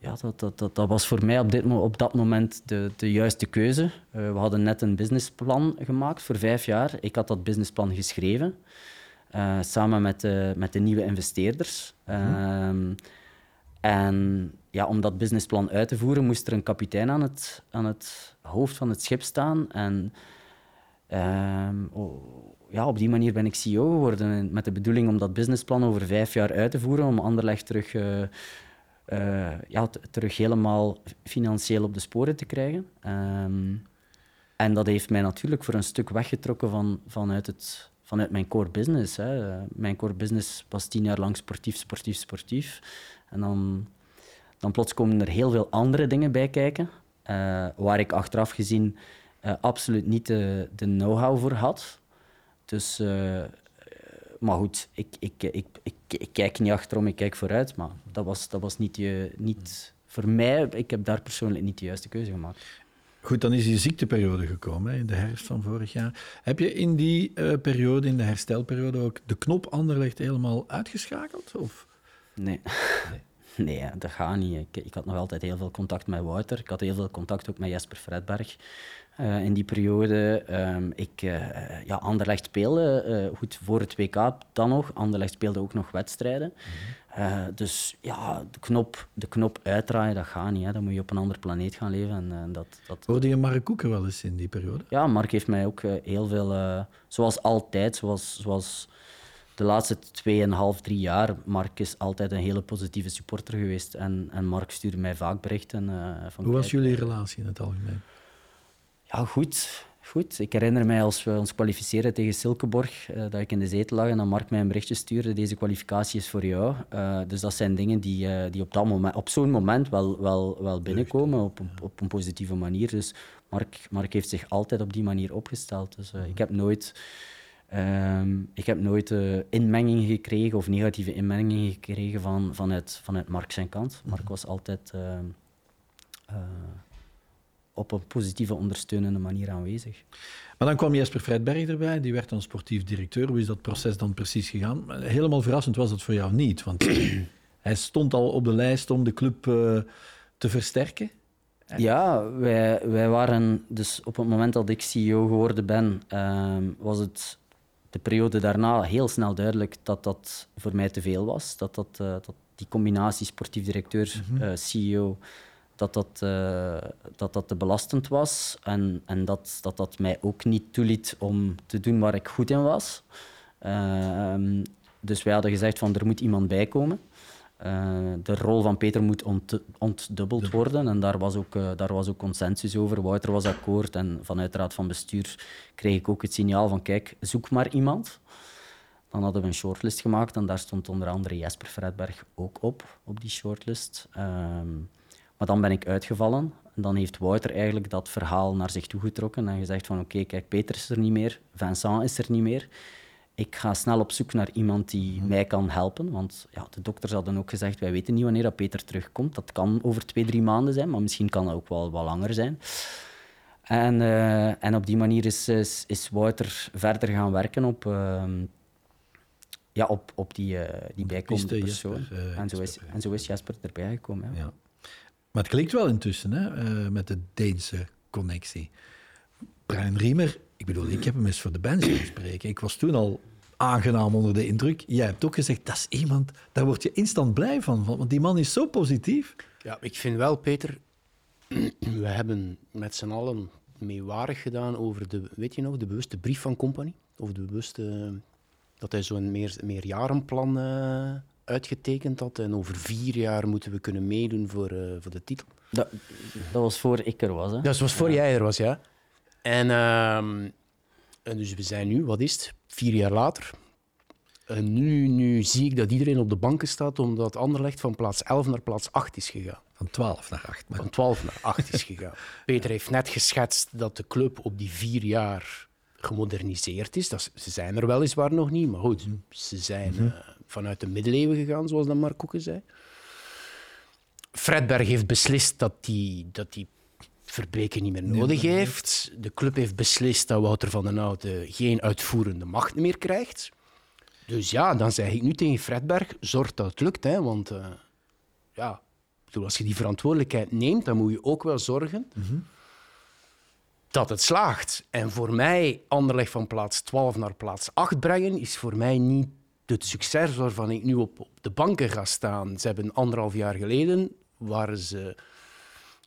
ja, dat, dat, dat, dat was voor mij op, dit, op dat moment de, de juiste keuze. Eh, we hadden net een businessplan gemaakt voor vijf jaar. Ik had dat businessplan geschreven, samen met de, met de nieuwe investeerders. Ehm, en ja, om dat businessplan uit te voeren, moest er een kapitein aan het, aan het hoofd van het schip staan. En ehm, ja, op die manier ben ik CEO geworden. Met de bedoeling om dat businessplan over vijf jaar uit te voeren, om Anderlecht terug, uh, ja, terug helemaal financieel op de sporen te krijgen. Ehm, en dat heeft mij natuurlijk voor een stuk weggetrokken van, vanuit, het, vanuit mijn core business. Hè. Mijn core business was tien jaar lang sportief, sportief, sportief. En dan, dan plots komen er heel veel andere dingen bij kijken, uh, waar ik achteraf gezien uh, absoluut niet de, de know-how voor had. Dus, uh, maar goed, ik, ik, ik, ik, ik, kijk niet achterom, ik kijk vooruit. Maar dat was, dat was niet, je, niet voor mij, ik heb daar persoonlijk niet de juiste keuze gemaakt. Goed, dan is die ziekteperiode gekomen, in de herfst van vorig jaar. Heb je in die uh, periode, in de herstelperiode, ook de knop Anderlecht helemaal uitgeschakeld? Of? Nee. nee. Nee, dat gaat niet. Ik, ik, had nog altijd heel veel contact met Wouter. Ik had heel veel contact ook met Jesper Fredberg uh, in die periode. Um, ik, uh, ja, Anderlecht speelde, uh, goed, voor het WK dan nog. Anderlecht speelde ook nog wedstrijden. -hmm. dus ja, de knop, de knop uitdraaien, dat gaat niet. Hè. Dan moet je op een andere planeet gaan leven. En, dat, dat... Hoorde je Mark Koeken wel eens in die periode? Ja, Mark heeft mij ook heel veel, zoals altijd, zoals... zoals de laatste 2,5, 3 jaar, Mark is altijd een hele positieve supporter geweest. En, en Mark stuurde mij vaak berichten. Van, Hoe was jullie relatie in het algemeen? Ja, goed. Goed. Ik herinner mij als we ons kwalificeerden tegen Silkeborg, uh, dat ik in de zetel lag en dan Mark mij een berichtje stuurde, deze kwalificatie is voor jou. Uh, dus dat zijn dingen die, uh, die op, dat moment, op zo'n moment wel, wel, wel binnenkomen, op, op, op, een positieve manier. Dus Mark, Mark heeft zich altijd op die manier opgesteld. Dus ik heb nooit... Um, ik heb nooit uh, inmenging gekregen of negatieve inmenging gekregen van, vanuit, vanuit Mark zijn kant. Mark was altijd uh, uh, op een positieve, ondersteunende manier aanwezig. Maar dan kwam Jesper Fredberg erbij, die werd dan sportief directeur. Hoe is dat proces dan precies gegaan? Helemaal verrassend was dat voor jou niet, want hij stond al op de lijst om de club te versterken. Ja, wij, wij waren dus op het moment dat ik CEO geworden ben, ehm, was het de periode daarna heel snel duidelijk dat dat voor mij te veel was. Dat, dat, uh, dat die combinatie sportief directeur, mm -hmm. uh, CEO, dat dat, uh, dat dat te belastend was. En, en dat, dat dat mij ook niet toeliet om te doen waar ik goed in was. Ehm, dus wij hadden gezegd van er moet iemand bij komen. Uh, de rol van Peter moet ont ontdubbeld worden en daar was, ook, uh, daar was ook consensus over. Wouter was akkoord en vanuit de raad van bestuur kreeg ik ook het signaal van kijk, zoek maar iemand. Dan hadden we een shortlist gemaakt en daar stond onder andere Jesper Fredberg ook op, op die shortlist. Um, maar dan ben ik uitgevallen en dan heeft Wouter eigenlijk dat verhaal naar zich toe getrokken en gezegd van oké, kijk, Peter is er niet meer, Vincent is er niet meer ik ga snel op zoek naar iemand die mhm. mij kan helpen. Want ja, de dokters hadden ook gezegd, wij weten niet wanneer dat Peter terugkomt. Dat kan over twee, drie maanden zijn, maar misschien kan dat ook wel wat langer zijn. En, uh, en op die manier is, is, is, Wouter verder gaan werken op, uh, ja, op, op die, uh, die bijkomende persoon. Jesper, eh, en, zo is, Jesper, en zo is Jasper erbij gekomen. Ja. ja. Maar het klikt wel intussen hè, met de Deense connectie. Brian Riemer, ik bedoel, ik heb hem eens voor de band spreken. Ik was toen al aangenaam onder de indruk. Jij hebt ook gezegd, dat is iemand, daar word je instant blij van, want die man is zo positief. Ja, ik vind wel, Peter, we hebben met z'n allen meewarig gedaan over de, weet je nog, de bewuste brief van Company. Of de bewuste, dat hij zo'n meer, meerjarenplan uh, uitgetekend had. En over vier jaar moeten we kunnen meedoen voor, uh, voor de titel. Dat, dat was voor ik er was, hè? Dat was voor jij er was, ja. En, uh, en dus we zijn nu, wat is het, vier jaar later. En nu, nu zie ik dat iedereen op de banken staat, omdat Anderlecht van plaats 11 naar plaats 8 is gegaan. Van 12 naar 8. Maar... Van 12 naar 8 is gegaan. Peter heeft net geschetst dat de club op die vier jaar gemoderniseerd is. Dat, ze zijn er weliswaar nog niet, maar goed, ze zijn uh, vanuit de middeleeuwen gegaan, zoals dan Mark Koeken zei. Fredberg heeft beslist dat die, dat die Verbeke niet meer nodig heeft. De club heeft beslist dat Wouter van den Houten geen uitvoerende macht meer krijgt. Dus ja, dan zeg ik nu tegen Fredberg, zorg dat het lukt. Hè, want uh, ja, als je die verantwoordelijkheid neemt, dan moet je ook wel zorgen mm -hmm. dat het slaagt. En voor mij, Anderleg van plaats 12 naar plaats 8 brengen, is voor mij niet het succes waarvan ik nu op, op de banken ga staan. Ze hebben anderhalf jaar geleden waren ze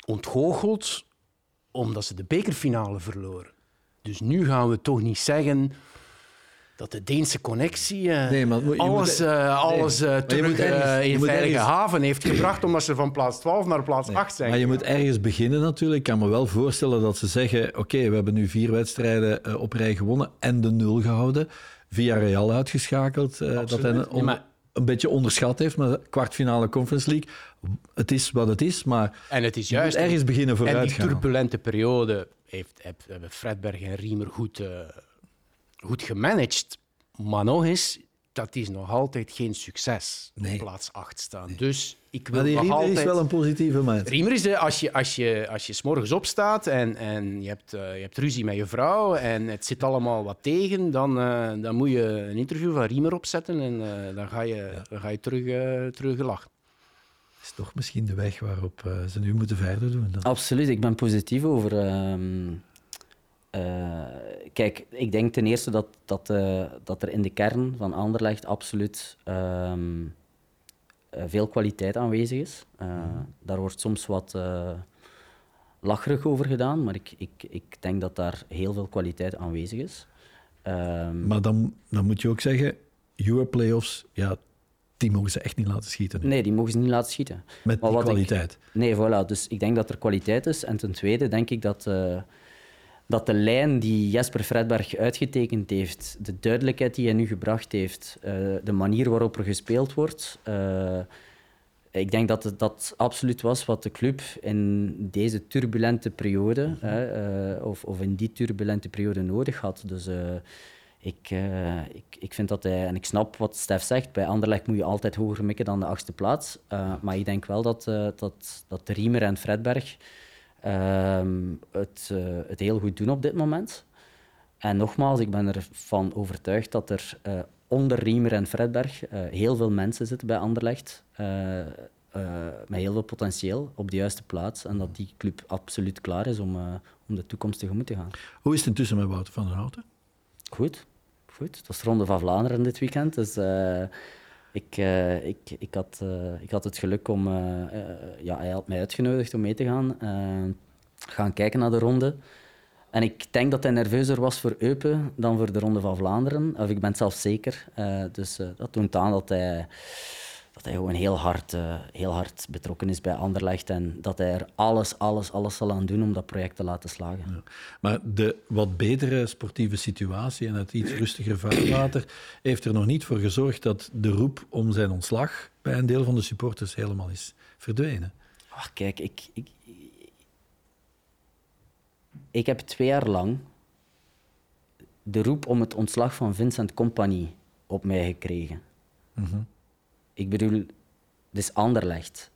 ontgoocheld omdat ze de bekerfinale verloren. Dus nu gaan we toch niet zeggen dat de Deense connectie uh, nee, maar moet, alles, moet, uh, alles uh, terug ergens, in veilige haven heeft gebracht, omdat ze van plaats 12 naar plaats nee, 8 zijn. Maar je moet ergens beginnen natuurlijk. Ik kan me wel voorstellen dat ze zeggen, oké, okay, we hebben nu vier wedstrijden op rij gewonnen en de nul gehouden. Via Real uitgeschakeld. dat hen om, nee, een beetje onderschat heeft, maar kwartfinale Conference League, het is wat het is, maar en het is juist, ergens beginnen vooruit En die turbulente periode heeft, hebben Fredberg en Riemer goed goed gemanaged. Maar nog eens, dat is nog altijd geen succes. Nee. Op plaats 8 staan. Dus ik wil maar die Riemer altijd... is wel een positieve man. Riemer is de, als je, als je, als je s morgens opstaat en, en je, hebt, uh, je hebt ruzie met je vrouw en het zit allemaal wat tegen, dan, uh, dan moet je een interview van Riemer opzetten en uh, dan ga je, ja. dan ga je terug, terug gelachen. is toch misschien de weg waarop ze nu moeten verder doen. Dan. Absoluut, ik ben positief over ehm, uh, kijk, ik denk ten eerste dat, dat, uh, dat er in de kern van Anderlecht absoluut um, uh, veel kwaliteit aanwezig is. Daar wordt soms wat lacherig over gedaan, maar ik, ik, ik denk dat daar heel veel kwaliteit aanwezig is. Um, maar dan, dan moet je ook zeggen, Europlayoffs, ja, die mogen ze echt niet laten schieten. Nu. Nee, die mogen ze niet laten schieten. Met die kwaliteit? Ik, nee, voilà. Dus ik denk dat er kwaliteit is. En ten tweede denk ik dat dat de lijn die Jesper Fredberg uitgetekend heeft, de duidelijkheid die hij nu gebracht heeft, uh, de manier waarop er gespeeld wordt, uh, ik denk dat het dat absoluut was wat de club in deze turbulente periode, mm -hmm. uh, of, of, in die turbulente periode nodig had. Dus ik, ik, ik vind dat hij, en ik snap wat Stef zegt, bij Anderlecht moet je altijd hoger mikken dan de achtste plaats. maar ik denk wel dat, dat, dat Riemer en Fredberg Ehm, het, uh, het heel goed doen op dit moment. En nogmaals, ik ben ervan overtuigd dat er uh, onder Riemer en Fredberg uh, heel veel mensen zitten bij Anderlecht. met heel veel potentieel op de juiste plaats. En dat die club absoluut klaar is om, om de toekomst tegemoet te gaan. Hoe is het intussen met Wouter van der Houten? Goed. Goed. Dat is de Ronde van Vlaanderen dit weekend. Dus ik, uh, ik, ik, had, uh, ik had het geluk om... Uh, ja, hij had mij uitgenodigd om mee te gaan. gaan kijken naar de ronde. En ik denk dat hij nerveuzer was voor Eupen dan voor de Ronde van Vlaanderen. Of ik ben het zelf zeker. dus dat toont aan dat hij dat hij gewoon heel hard, uh, heel hard betrokken is bij Anderlecht en dat hij er alles, alles, alles zal aan doen om dat project te laten slagen. Ja. Maar de wat betere sportieve situatie en het iets rustiger vaarwater heeft er nog niet voor gezorgd dat de roep om zijn ontslag bij een deel van de supporters helemaal is verdwenen. Ach, kijk, ik, ik, ik heb twee jaar lang de roep om het ontslag van Vincent Compagnie op mij gekregen. Mm -hmm. Ik bedoel, het is Anderlecht.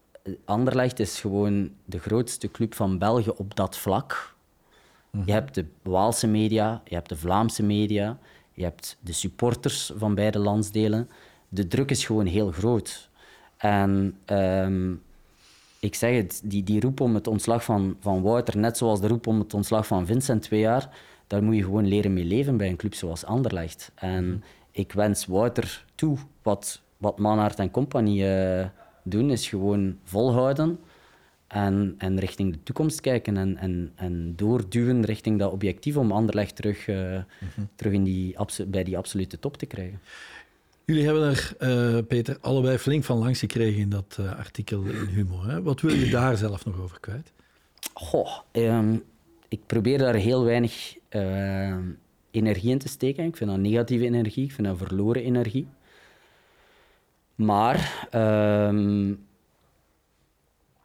Anderlecht is gewoon de grootste club van België op dat vlak. Je hebt de Waalse media, je hebt de Vlaamse media, je hebt de supporters van beide landsdelen. De druk is gewoon heel groot. En um, ik zeg het, die, die roep om het ontslag van, van Wouter, net zoals de roep om het ontslag van Vincent twee jaar, daar moet je gewoon leren mee leven bij een club zoals Anderlecht. En mhm. ik wens Wouter toe wat wat Manhart en compagnie uh, doen, is gewoon volhouden en, en richting de toekomst kijken en, en, en doorduwen richting dat objectief om Anderlecht terug, uh, mm -hmm. terug in die, bij die absolute top te krijgen. Jullie hebben er, uh, Peter, allebei flink van langs gekregen in dat artikel in Humor. Hè? Wat wil je daar zelf nog over kwijt? Goh, um, ik probeer daar heel weinig energie in te steken. Ik vind dat negatieve energie, ik vind dat verloren energie. Maar um,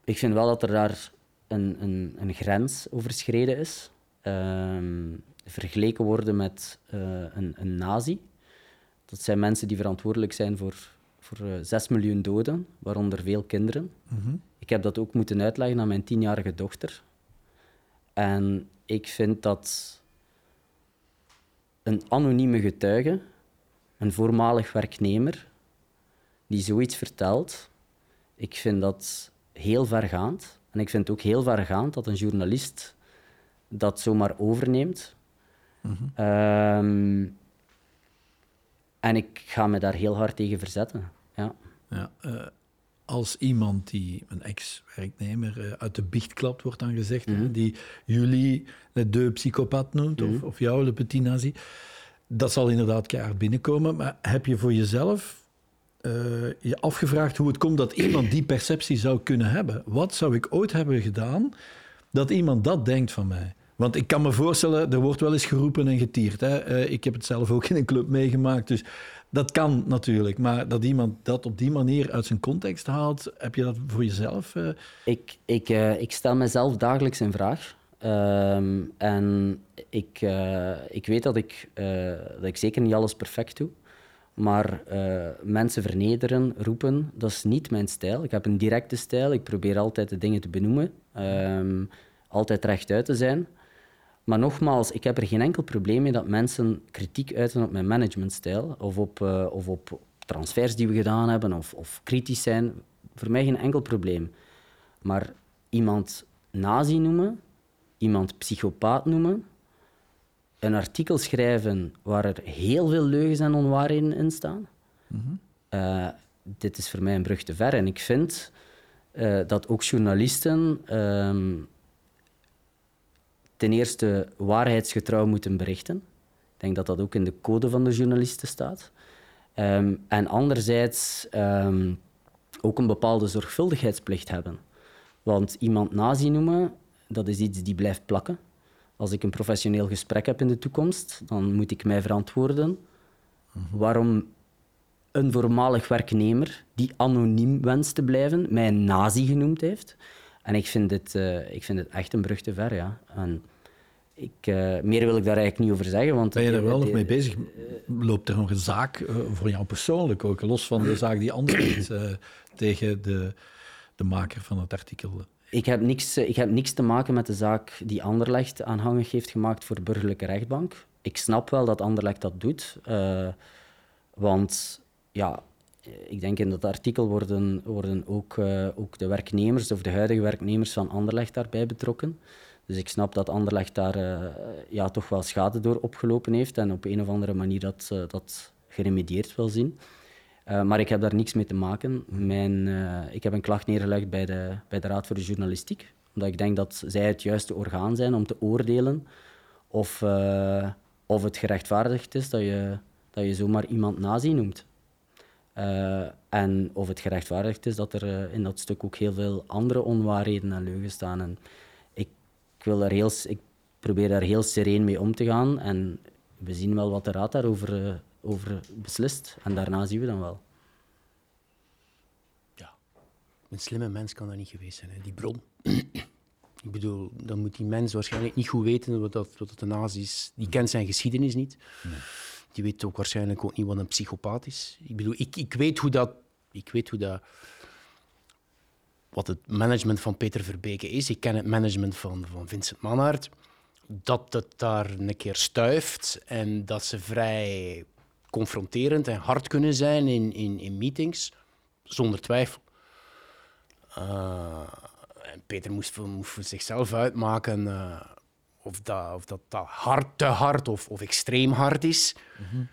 ik vind wel dat er daar een, een, een grens overschreden is. Um, vergeleken worden met uh, een, een nazi. Dat zijn mensen die verantwoordelijk zijn voor, voor uh, eh, 6 miljoen doden, waaronder veel kinderen. Mm -hmm. Ik heb dat ook moeten uitleggen aan mijn tienjarige dochter. En ik vind dat een anonieme getuige, een voormalig werknemer, die zoiets vertelt, ik vind dat heel vergaand. En ik vind het ook heel vergaand dat een journalist dat zomaar overneemt. Mm -hmm. um, en ik ga me daar heel hard tegen verzetten. Ja. ja uh, als iemand die, een ex-werknemer, eh, uit de biecht klapt, wordt dan gezegd, hè, Mhm. die jullie de psychopaat noemt, of, of jou de petit nazi. Dat zal inderdaad keihard binnenkomen, maar heb je voor jezelf eh, je afgevraagd hoe het komt dat iemand die perceptie zou kunnen hebben? Wat zou ik ooit hebben gedaan dat iemand dat denkt van mij? Want ik kan me voorstellen, er wordt wel eens geroepen en getierd. Hè? Eh, ik heb het zelf ook in een club meegemaakt, dus dat kan natuurlijk. Maar dat iemand dat op die manier uit zijn context haalt, heb je dat voor jezelf? eh, Ik, ik, ik stel mezelf dagelijks in vraag. Ehm, en ik, ik weet dat ik, dat ik zeker niet alles perfect doe. Maar eh, mensen vernederen, roepen, dat is niet mijn stijl. Ik heb een directe stijl. Ik probeer altijd de dingen te benoemen. Ehm, altijd rechtuit te zijn. Maar nogmaals, ik heb er geen enkel probleem mee dat mensen kritiek uiten op mijn managementstijl of op, eh, of op transfers die we gedaan hebben of, of kritisch zijn. Voor mij geen enkel probleem. Maar iemand nazi noemen, iemand psychopaat noemen, een artikel schrijven waar er heel veel leugens en onwaarheden in staan, eh, dit is voor mij een brug te ver. En ik vind eh, dat ook journalisten ehm, ten eerste waarheidsgetrouw moeten berichten. Ik denk dat dat ook in de code van de journalisten staat. Ehm, en anderzijds ehm, ook een bepaalde zorgvuldigheidsplicht hebben. Want iemand nazi noemen, dat is iets die blijft plakken. Als ik een professioneel gesprek heb in de toekomst, dan moet ik mij verantwoorden waarom een voormalig werknemer die anoniem wenst te blijven, mij een nazi genoemd heeft. En ik vind dit, eh, ik vind dit echt een brug te ver, ja. En ik, eh, meer wil ik daar eigenlijk niet over zeggen. Want Ben je er wel nog mee bezig? Loopt er nog een zaak eh, voor jou persoonlijk ook, los van de zaak die eh tegen de, de maker van het artikel? Ik heb, niks, eh, ik heb niks te maken met de zaak die Anderlecht aanhangig heeft gemaakt voor de burgerlijke rechtbank. Ik snap wel dat Anderlecht dat doet. eh, want ja, ik denk in dat artikel worden, worden ook, eh, ook de werknemers of de huidige werknemers van Anderlecht daarbij betrokken. Dus ik snap dat Anderlecht daar ja, toch wel schade door opgelopen heeft en op een of andere manier dat, dat geremedieerd wil zien. Eh, maar ik heb daar niks mee te maken. Mijn, eh, ik heb een klacht neergelegd bij de, bij de Raad voor de Journalistiek, omdat ik denk dat zij het juiste orgaan zijn om te oordelen of, eh, of het gerechtvaardigd is dat je, dat je zomaar iemand nazi noemt. En of het gerechtvaardigd is dat er in dat stuk ook heel veel andere onwaarheden en leugens staan. En ik, ik, wil daar heel, ik probeer daar heel sereen mee om te gaan. En we zien wel wat de raad daarover over beslist. En daarna zien we dan wel. Ja, een slimme mens kan dat niet geweest zijn, hè, die bron. Ik bedoel, dan moet die mens waarschijnlijk niet goed weten wat, dat, wat dat de nazi's... Die kent zijn geschiedenis niet. Die weet ook waarschijnlijk ook niet wat een psychopaat is. Ik bedoel, ik, ik weet hoe dat... Ik weet hoe dat... Wat het management van Peter Verbeke is. Ik ken het management van, van Vincent Manhart. Dat het daar een keer stuift en dat ze vrij confronterend en hard kunnen zijn in, in, in meetings. Zonder twijfel. Uh, en Peter moest voor, moest voor zichzelf uitmaken uh, of, dat, of dat, dat hard, te hard of, of extreem hard is. Mm -hmm.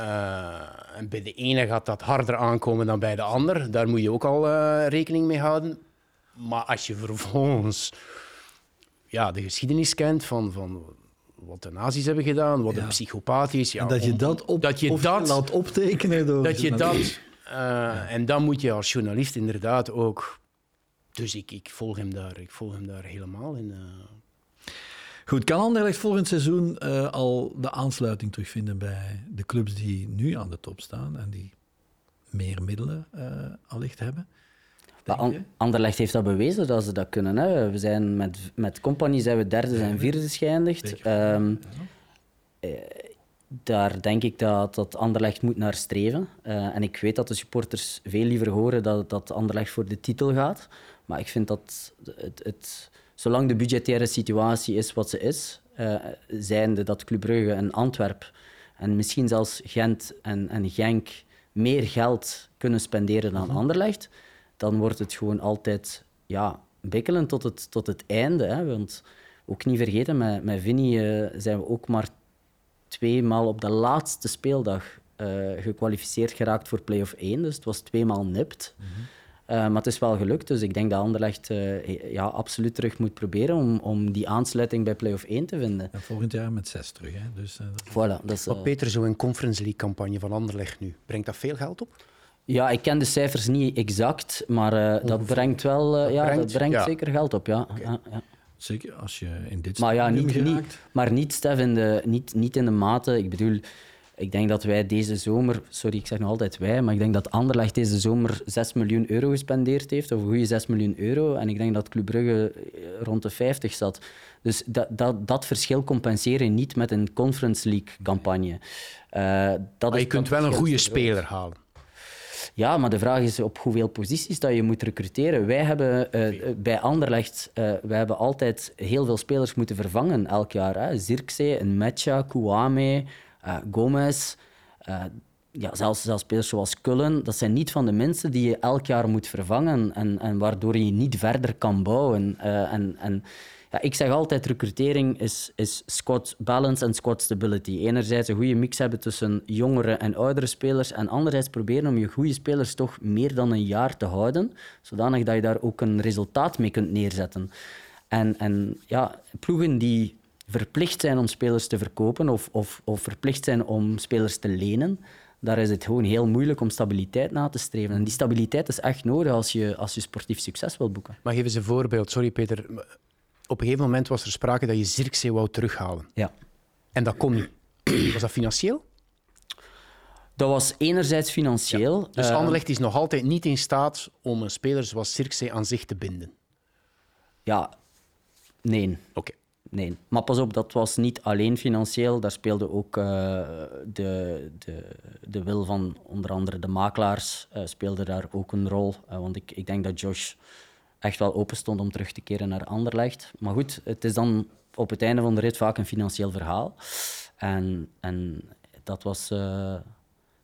uh, en bij de ene gaat dat harder aankomen dan bij de ander. Daar moet je ook al rekening mee houden. Maar als je vervolgens ja, de geschiedenis kent van, van wat de nazi's hebben gedaan, wat ja. een psychopaat is... Ja, en dat je dat, op, dat, je dat laat optekenen door... Dat je dat... Ja. En dan moet je als journalist inderdaad ook dus ik, ik, volg hem daar, ik volg hem daar helemaal in. Uh... Goed, kan Anderlecht volgend seizoen uh, al de aansluiting terugvinden bij de clubs die nu aan de top staan en die meer middelen allicht hebben? An Anderlecht heeft dat bewezen dat ze dat kunnen. Hè. We zijn met, met Compagnie zijn we derde en vierde geëindigd. Um, uh, daar denk ik dat, dat Anderlecht moet naar streven. Uh, en ik weet dat de supporters veel liever horen dat, dat Anderlecht voor de titel gaat. Maar ik vind dat het, het, zolang de budgettaire situatie is wat ze is, uh, zijnde dat Club Brugge en Antwerp en misschien zelfs Gent en, en Genk meer geld kunnen spenderen dan Anderlecht, dan wordt het gewoon altijd ja, bikkelen tot het, tot het einde. Hè? Want ook niet vergeten, met, met Vinny uh, zijn we ook maar tweemaal op de laatste speeldag uh, gekwalificeerd geraakt voor play-off 1. Dus het was tweemaal nipt. Mm -hmm. Uh, maar het is wel gelukt, dus ik denk dat Anderlecht uh, ja, absoluut terug moet proberen om, om die aansluiting bij play-off 1 te vinden. En volgend jaar met zes terug. Hè? Dus, uh, dat... Voilà, dat is, maar Peter, zo'n Conference League-campagne van Anderlecht nu, brengt dat veel geld op? Ja, ik ken de cijfers niet exact, maar dat brengt wel dat ja, brengt, dat brengt ja. zeker geld op. Ja. Okay. ja. Zeker als je in dit maar ja, niet, niet, maar niet, Stef, in de, niet, niet in de mate. Ik bedoel, ik denk dat wij deze zomer, sorry, ik zeg nog altijd wij, maar ik denk dat Anderlecht deze zomer 6 miljoen euro gespendeerd heeft, of een goede 6 miljoen euro. En ik denk dat Club Brugge eh, rond de 50 zat. Dus dat, dat, dat verschil compenseren niet met een Conference League-campagne. Uh, dat maar je kunt wel een goede speler halen. Ja, maar de vraag is op hoeveel posities dat je moet recruteren. Wij hebben uh, bij Anderlecht uh, wij hebben altijd heel veel spelers moeten vervangen elk jaar. Hè. Zirkzee, een Mecha, Kouame, uh, Gomez, ja, zelfs, zelfs spelers zoals Kullen, dat zijn niet van de mensen die je elk jaar moet vervangen en, en waardoor je niet verder kan bouwen. En, en, ja, ik zeg altijd, recrutering is, is squad balance en squad stability. Enerzijds een goede mix hebben tussen jongere en oudere spelers en anderzijds proberen om je goede spelers toch meer dan een jaar te houden, zodanig dat je daar ook een resultaat mee kunt neerzetten. En, en ja, ploegen die verplicht zijn om spelers te verkopen of, of, of verplicht zijn om spelers te lenen, daar is het gewoon heel moeilijk om stabiliteit na te streven. En die stabiliteit is echt nodig als je, als je sportief succes wil boeken. Maar geef eens een voorbeeld. Sorry Peter. Op een gegeven moment was er sprake dat je Zirkzee wou terughalen. Ja. En dat kon niet. Was dat financieel? Dat was enerzijds financieel. Dus uh, Anderlecht is nog altijd niet in staat om een speler zoals Zirkzee aan zich te binden? Ja, nee. Oké nee. Maar pas op, dat was niet alleen financieel. Daar speelde ook uh, de, de, de wil van onder andere de makelaars uh, speelde daar ook een rol. Want ik, ik denk dat Josh echt wel open stond om terug te keren naar Anderlecht. Maar goed, het is dan op het einde van de rit vaak een financieel verhaal. En, en dat, was,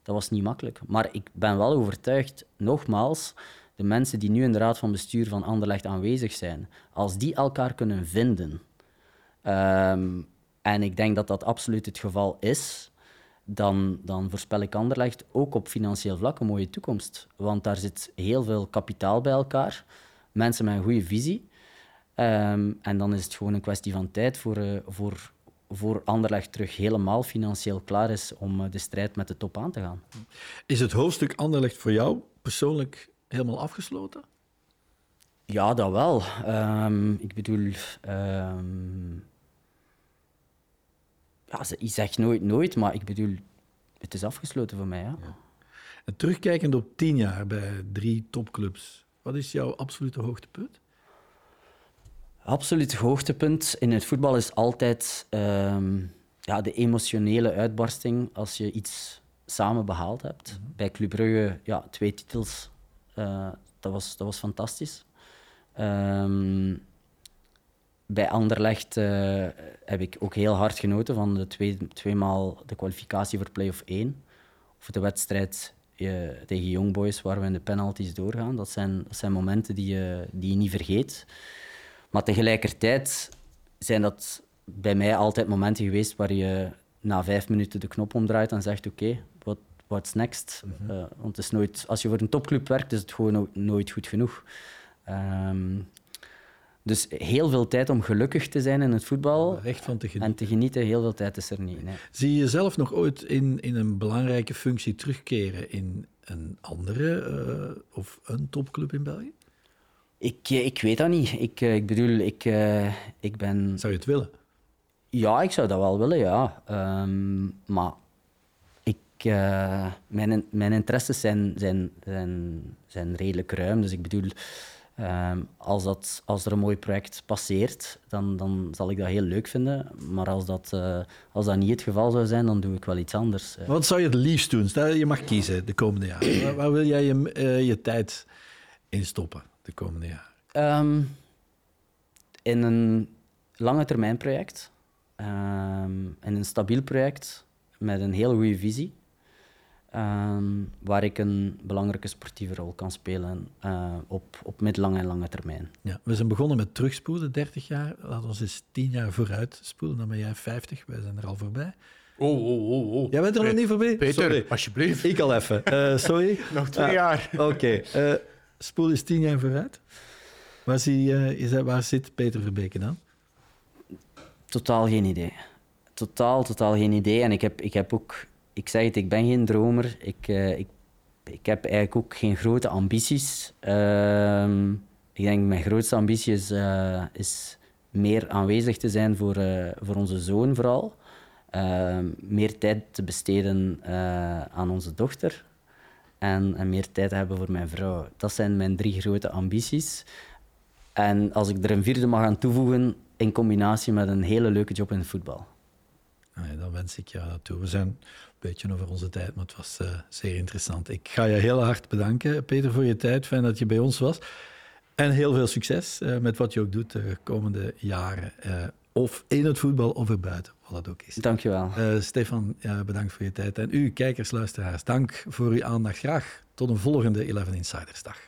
dat was niet makkelijk. Maar ik ben wel overtuigd, nogmaals, de mensen die nu in de raad van bestuur van Anderlecht aanwezig zijn, als die elkaar kunnen vinden Um, en ik denk dat dat absoluut het geval is. Dan, dan voorspel ik Anderlecht ook op financieel vlak een mooie toekomst. Want daar zit heel veel kapitaal bij elkaar. Mensen met een goede visie. Um, en dan is het gewoon een kwestie van tijd voor, uh, voor, voor Anderlecht terug helemaal financieel klaar is om uh, de strijd met de top aan te gaan. Is het hoofdstuk Anderlecht voor jou persoonlijk helemaal afgesloten? Ja, dat wel. Um, ik bedoel, ja, je zegt nooit nooit, maar ik bedoel, het is afgesloten voor mij. Ja. En terugkijkend op tien jaar bij drie topclubs, wat is jouw absolute hoogtepunt? Absoluut hoogtepunt in het voetbal is altijd um, ja, de emotionele uitbarsting als je iets samen behaald hebt. Mm -hmm. Bij Club Brugge, ja, twee titels. Uh, dat, was, dat was fantastisch. Um, bij Anderlecht uh, heb ik ook heel hard genoten van de twee, tweemaal de kwalificatie voor play-off 1. Of de wedstrijd uh, tegen Young Boys, waar we in de penalties doorgaan. Dat zijn, dat zijn momenten die je, die je niet vergeet. Maar tegelijkertijd zijn dat bij mij altijd momenten geweest waar je na vijf minuten de knop omdraait en zegt: Oké, okay, what's next? Mm -hmm. uh, want het is nooit, als je voor een topclub werkt, is het gewoon nooit goed genoeg. Um, dus heel veel tijd om gelukkig te zijn in het voetbal. Echt van te genieten. En te genieten, heel veel tijd is er niet. Nee. Zie je jezelf nog ooit in, in een belangrijke functie terugkeren in een andere uh, of een topclub in België? Ik, eh, ik weet dat niet. Ik, eh, ik bedoel, ik, uh, ik ben... Zou je het willen? Ja, ik zou dat wel willen, ja. Um, maar ik, uh, mijn, mijn interesses zijn, zijn, zijn, zijn redelijk ruim. Dus ik bedoel... Um, als, dat, als er een mooi project passeert, dan, dan zal ik dat heel leuk vinden. Maar als dat, uh, als dat niet het geval zou zijn, dan doe ik wel iets anders. Wat zou je het liefst doen? Stel, je mag kiezen de komende jaren. waar, waar, wil jij je, uh, je tijd in stoppen de komende jaren? Um, in een lange termijn project. Um, in een stabiel project met een heel goede visie. Um, waar ik een belangrijke sportieve rol kan spelen uh, op, op middellange en lange termijn. Ja, we zijn begonnen met terugspoelen, 30 jaar. Laten we eens 10 jaar vooruit spoelen, dan ben jij 50, wij zijn er al voorbij. Oh, oh, oh, oh. Jij bent er nog niet voorbij? Peter, sorry. alsjeblieft. Ik al even. Uh, sorry. nog twee ah, jaar. Oké. Okay. Uh, spoel is tien jaar vooruit. Waar, zie, uh, waar zit Peter Verbeke dan? Totaal geen idee. Totaal, totaal geen idee. En ik heb, ik heb ook... Ik zeg het, ik ben geen dromer. Ik, uh, ik, ik heb eigenlijk ook geen grote ambities. Uh, ik denk mijn grootste ambitie is, is meer aanwezig te zijn voor, voor onze zoon vooral. Ehm, meer tijd te besteden aan onze dochter. En, en meer tijd te hebben voor mijn vrouw. Dat zijn mijn drie grote ambities. En als ik er een vierde mag aan toevoegen, in combinatie met een hele leuke job in het voetbal. Ja, dan wens ik jou dat toe. We zijn beetje over onze tijd, maar het was uh, zeer interessant. Ik ga je heel hard bedanken, Peter, voor je tijd. Fijn dat je bij ons was. En heel veel succes uh, met wat je ook doet de komende jaren. Uh, of in het voetbal of erbuiten, wat dat ook is. Dankjewel. Stefan, bedankt voor je tijd. En u, kijkers, luisteraars, dank voor uw aandacht. Graag tot een volgende 11 Insiders dag.